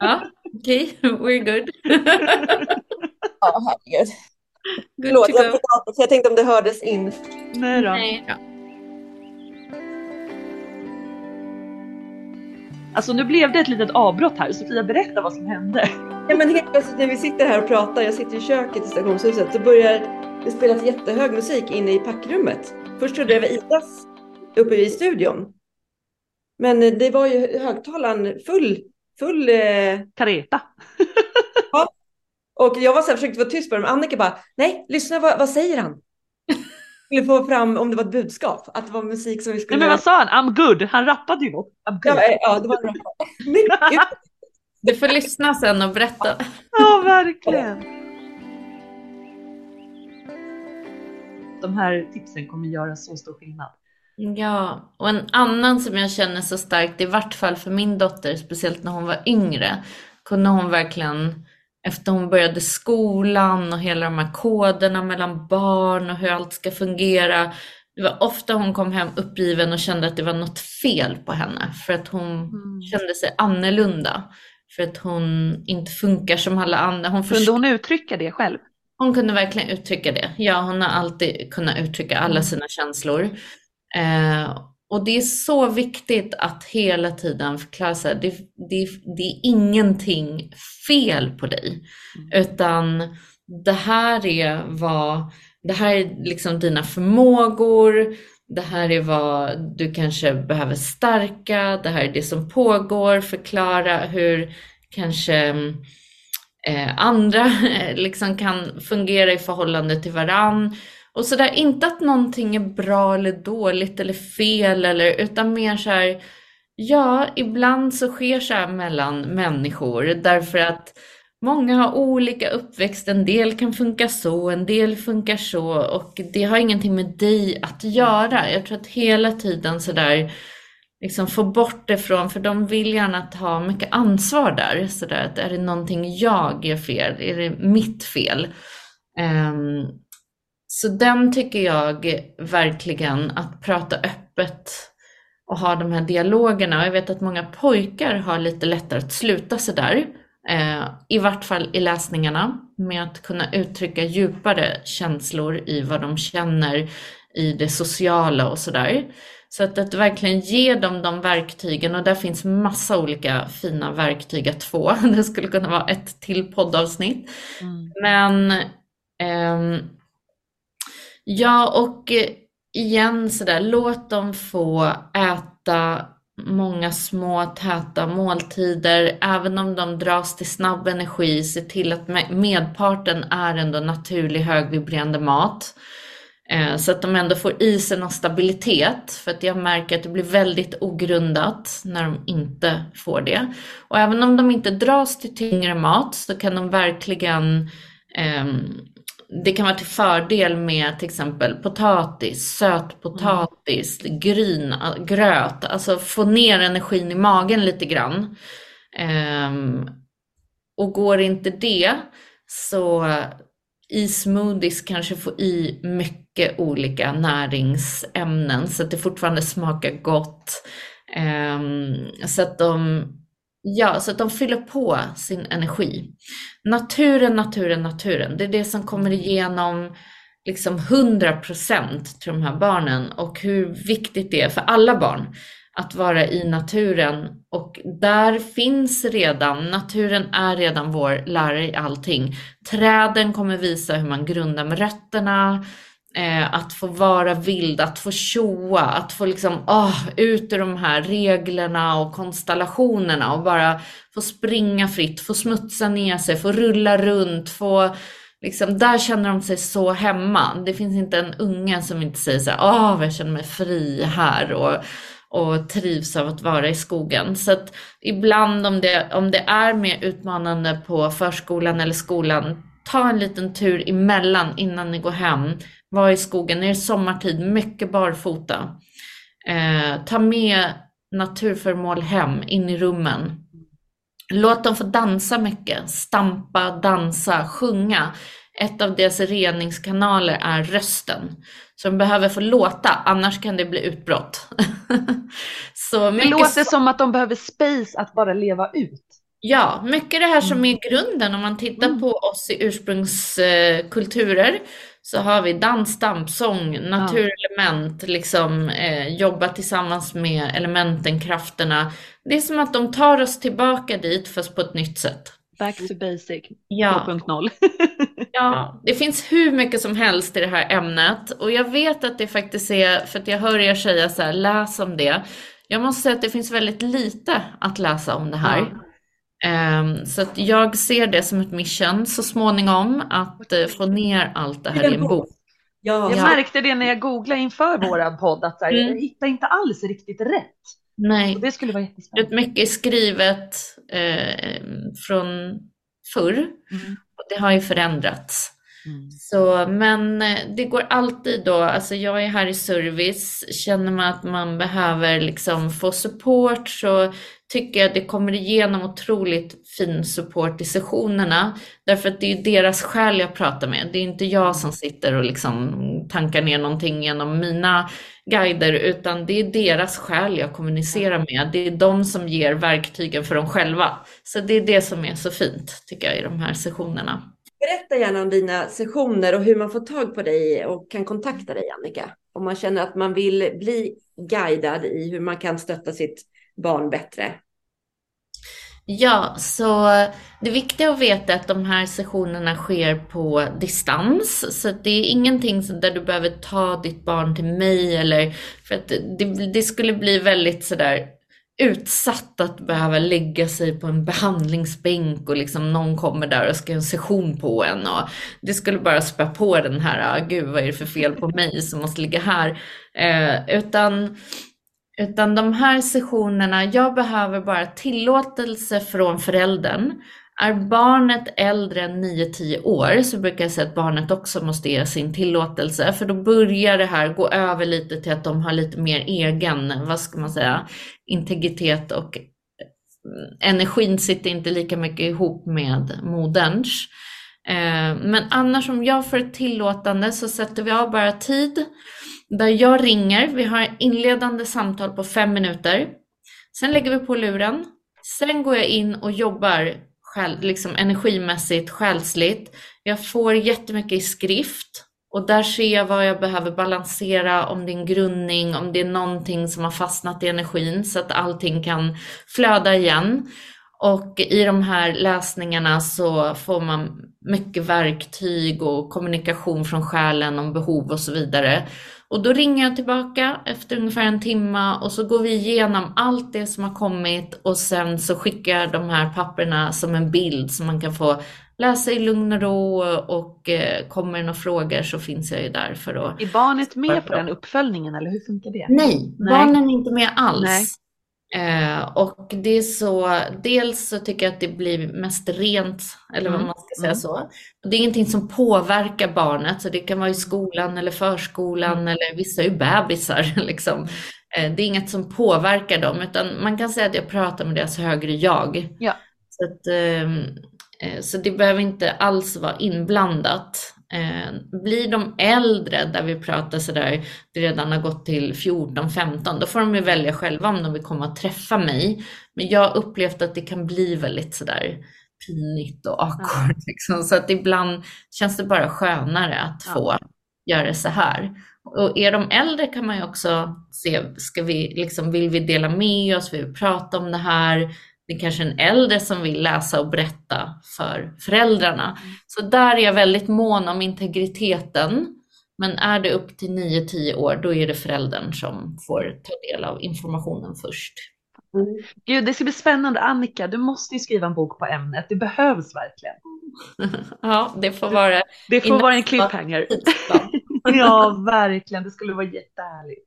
Ja, okej, okay. we're good. [LAUGHS] ja, herregud. Good Förlåt, jag, jag tänkte om det hördes in. Nej då. Nej. Ja. Alltså nu blev det ett litet avbrott här. Sofia, berätta vad som hände. Ja, men helt plötsligt när vi sitter här och pratar, jag sitter i köket i stationshuset, så börjar det spelas jättehög musik inne i packrummet. Först trodde jag det var Idas uppe i studion. Men det var ju högtalaren full, full... Eh... Kareta. [LAUGHS] ja. Och jag var så här, försökte vara tyst på det, men Annika bara, nej, lyssna, vad, vad säger han? [LAUGHS] skulle få fram om det var ett budskap, att det var musik som vi skulle... Nej, men vad sa han? I'm good. Han rappade ju något. Ja, ja, det var [LAUGHS] en. Du får lyssna sen och berätta. Ja, verkligen. De här tipsen kommer göra så stor skillnad. Ja, och en annan som jag känner så starkt, i vart fall för min dotter, speciellt när hon var yngre, kunde hon verkligen efter hon började skolan och hela de här koderna mellan barn och hur allt ska fungera. Det var ofta hon kom hem uppgiven och kände att det var något fel på henne för att hon mm. kände sig annorlunda. För att hon inte funkar som alla andra. Hon kunde hon uttrycka det själv? Hon kunde verkligen uttrycka det. Ja, hon har alltid kunnat uttrycka alla mm. sina känslor. Eh, och det är så viktigt att hela tiden förklara sig, det, det, det är ingenting fel på dig, mm. utan det här är vad, det här är liksom dina förmågor, det här är vad du kanske behöver stärka, det här är det som pågår, förklara hur kanske eh, andra eh, liksom kan fungera i förhållande till varann. Och sådär, inte att någonting är bra eller dåligt eller fel eller, utan mer så här, ja, ibland så sker så här mellan människor därför att många har olika uppväxt, en del kan funka så, en del funkar så och det har ingenting med dig att göra. Jag tror att hela tiden sådär, liksom få bort det från, för de vill gärna ta mycket ansvar där, sådär att är det någonting jag gör fel, är det mitt fel? Um, så den tycker jag verkligen att prata öppet och ha de här dialogerna. Och jag vet att många pojkar har lite lättare att sluta sig där. Eh, I vart fall i läsningarna med att kunna uttrycka djupare känslor i vad de känner i det sociala och sådär. Så att, att verkligen ge dem de verktygen och där finns massa olika fina verktyg att få. [LAUGHS] Det skulle kunna vara ett till poddavsnitt. Mm. Men eh, Ja, och eh, igen sådär, låt dem få äta många små täta måltider, även om de dras till snabb energi, se till att medparten är ändå naturlig högvibrerande mat. Eh, så att de ändå får i sig någon stabilitet, för att jag märker att det blir väldigt ogrundat när de inte får det. Och även om de inte dras till tyngre mat så kan de verkligen eh, det kan vara till fördel med till exempel potatis, sötpotatis, mm. gryn, gröt, alltså få ner energin i magen lite grann. Um, och går inte det så eh, i smoothies kanske få i mycket olika näringsämnen så att det fortfarande smakar gott. Ehm, så att de Ja, så att de fyller på sin energi. Naturen, naturen, naturen. Det är det som kommer igenom liksom 100% till de här barnen och hur viktigt det är för alla barn att vara i naturen. Och där finns redan, naturen är redan vår lärare i allting. Träden kommer visa hur man grundar med rötterna, Eh, att få vara vild, att få tjoa, att få liksom, oh, ut ur de här reglerna och konstellationerna och bara få springa fritt, få smutsa ner sig, få rulla runt, få liksom, där känner de sig så hemma. Det finns inte en unge som inte säger så här, åh, oh, jag känner mig fri här och, och trivs av att vara i skogen. Så att ibland om det, om det är mer utmanande på förskolan eller skolan, ta en liten tur emellan innan ni går hem vara i skogen, är det sommartid, mycket barfota. Eh, ta med naturföremål hem, in i rummen. Låt dem få dansa mycket, stampa, dansa, sjunga. Ett av deras reningskanaler är rösten. Så de behöver få låta, annars kan det bli utbrott. [LAUGHS] så det låter som att de behöver space att bara leva ut. Ja, mycket det här som mm. är grunden om man tittar mm. på oss i ursprungskulturer så har vi dans, stampsång, naturelement, ja. liksom eh, jobba tillsammans med elementen, krafterna. Det är som att de tar oss tillbaka dit fast på ett nytt sätt. Back to basic ja. 2.0. ja, det finns hur mycket som helst i det här ämnet och jag vet att det faktiskt är, för att jag hör er säga så här, läs om det. jag måste säga att det finns väldigt lite att läsa om det här. Um, så att jag ser det som ett mission så småningom att uh, få ner allt det här i en bok. Ja, jag märkte det när jag googlade inför våran podd att här, mm. jag hittade inte alls riktigt rätt. Nej, och det skulle vara jättespännande. Mycket är skrivet eh, från förr mm. och det har ju förändrats. Mm. Så, men eh, det går alltid då, alltså jag är här i service, känner man att man behöver liksom få support så tycker jag att det kommer igenom otroligt fin support i sessionerna. Därför att det är deras själ jag pratar med. Det är inte jag som sitter och liksom tankar ner någonting genom mina guider, utan det är deras själ jag kommunicerar med. Det är de som ger verktygen för dem själva. Så det är det som är så fint, tycker jag, i de här sessionerna. Berätta gärna om dina sessioner och hur man får tag på dig och kan kontakta dig, Annika. Om man känner att man vill bli guidad i hur man kan stötta sitt barn bättre. Ja, så det viktiga att veta är att de här sessionerna sker på distans. Så det är ingenting där du behöver ta ditt barn till mig eller för att det, det skulle bli väldigt sådär utsatt att behöva lägga sig på en behandlingsbänk och liksom någon kommer där och ska göra en session på en och det skulle bara spä på den här, ah, gud vad är det för fel på mig som måste ligga här. Eh, utan, utan de här sessionerna, jag behöver bara tillåtelse från föräldern är barnet äldre än 9-10 år så brukar jag säga att barnet också måste ge sin tillåtelse för då börjar det här gå över lite till att de har lite mer egen, vad ska man säga, integritet och eh, energin sitter inte lika mycket ihop med moderns. Eh, men annars om jag får ett tillåtande så sätter vi av bara tid där jag ringer. Vi har inledande samtal på fem minuter. Sen lägger vi på luren. Sen går jag in och jobbar själ, liksom energimässigt, själsligt. Jag får jättemycket i skrift och där ser jag vad jag behöver balansera, om det är en grundning, om det är någonting som har fastnat i energin så att allting kan flöda igen. Och i de här läsningarna så får man mycket verktyg och kommunikation från själen om behov och så vidare. Och då ringer jag tillbaka efter ungefär en timme och så går vi igenom allt det som har kommit och sen så skickar jag de här papperna som en bild så man kan få läsa i lugn och ro och eh, kommer det några frågor så finns jag ju där för att... Är barnet med på den uppföljningen eller hur funkar det? Nej, Nej. barnen är inte med alls. Nej. Eh, och det är så, dels så tycker jag att det blir mest rent, eller vad mm. man ska säga mm. så. Det är ingenting som påverkar barnet, så det kan vara i skolan eller förskolan mm. eller vissa är ju bebisar [LAUGHS] liksom. Eh, det är inget som påverkar dem, utan man kan säga att jag pratar med deras högre jag. Ja. Så, att, ehm, eh, så det behöver inte alls vara inblandat. Eh, blir de äldre, där vi pratar sådär, det redan har gått till 14-15, då får de ju välja själva om de vill komma och träffa mig. Men jag har upplevt att det kan bli väldigt sådär pinigt och awkward. Ja. [LAUGHS] Liksom. Så att ibland känns det bara skönare att ja. få göra så här. Och är de äldre kan man ju också se, ska vi, liksom, vill vi dela med oss, vill vi prata om det här? Det är kanske en äldre som vill läsa och berätta för föräldrarna. Så där är jag väldigt mån om integriteten. Men är det upp till 9-10 år, då är det föräldern som får ta del av informationen först. Mm. Gud, det ska bli spännande. Annika, du måste ju skriva en bok på ämnet. Det behövs verkligen. [LAUGHS] ja, det får vara... Det får vara en cliffhanger. [LAUGHS] ja, verkligen. Det skulle vara jättehärligt.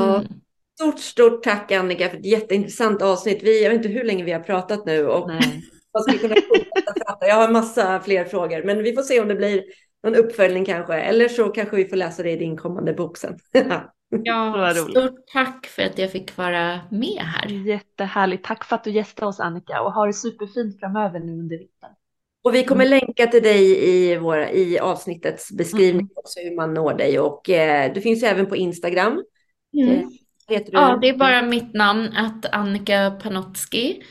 Mm. Stort, stort tack Annika för ett jätteintressant avsnitt. Vi, jag vet inte hur länge vi har pratat nu och [LAUGHS] vad ska kunna prata. Jag har massa fler frågor, men vi får se om det blir någon uppföljning kanske. Eller så kanske vi får läsa det i din kommande bok sen. [LAUGHS] ja, stort tack för att jag fick vara med här. Jättehärligt. Tack för att du gästade oss Annika och ha det superfint framöver nu under vintern. Och vi kommer mm. länka till dig i, våra, i avsnittets beskrivning mm. också hur man når dig. Och eh, du finns även på Instagram. Mm. Heter du? Ja, det är bara mitt namn, att Annika Panotski.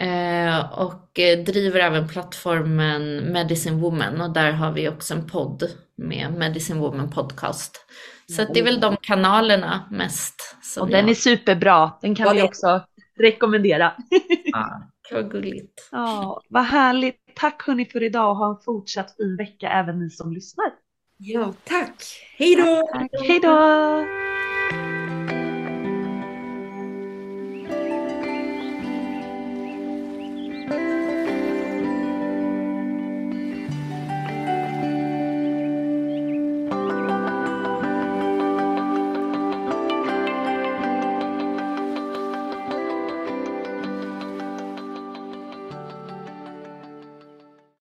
Eh, och eh, driver även plattformen Medicine Woman och där har vi också en podd med Medicine Woman Podcast. Så det är väl de kanalerna mest. och den jag... är superbra, den kan ja, vi också rekommendera. [LAUGHS] ja, vad gulligt. Ja, vad härligt. Tack hörni för idag och ha en fortsatt fin vecka även ni som lyssnar. Ja, tack. Hej då! Hej då!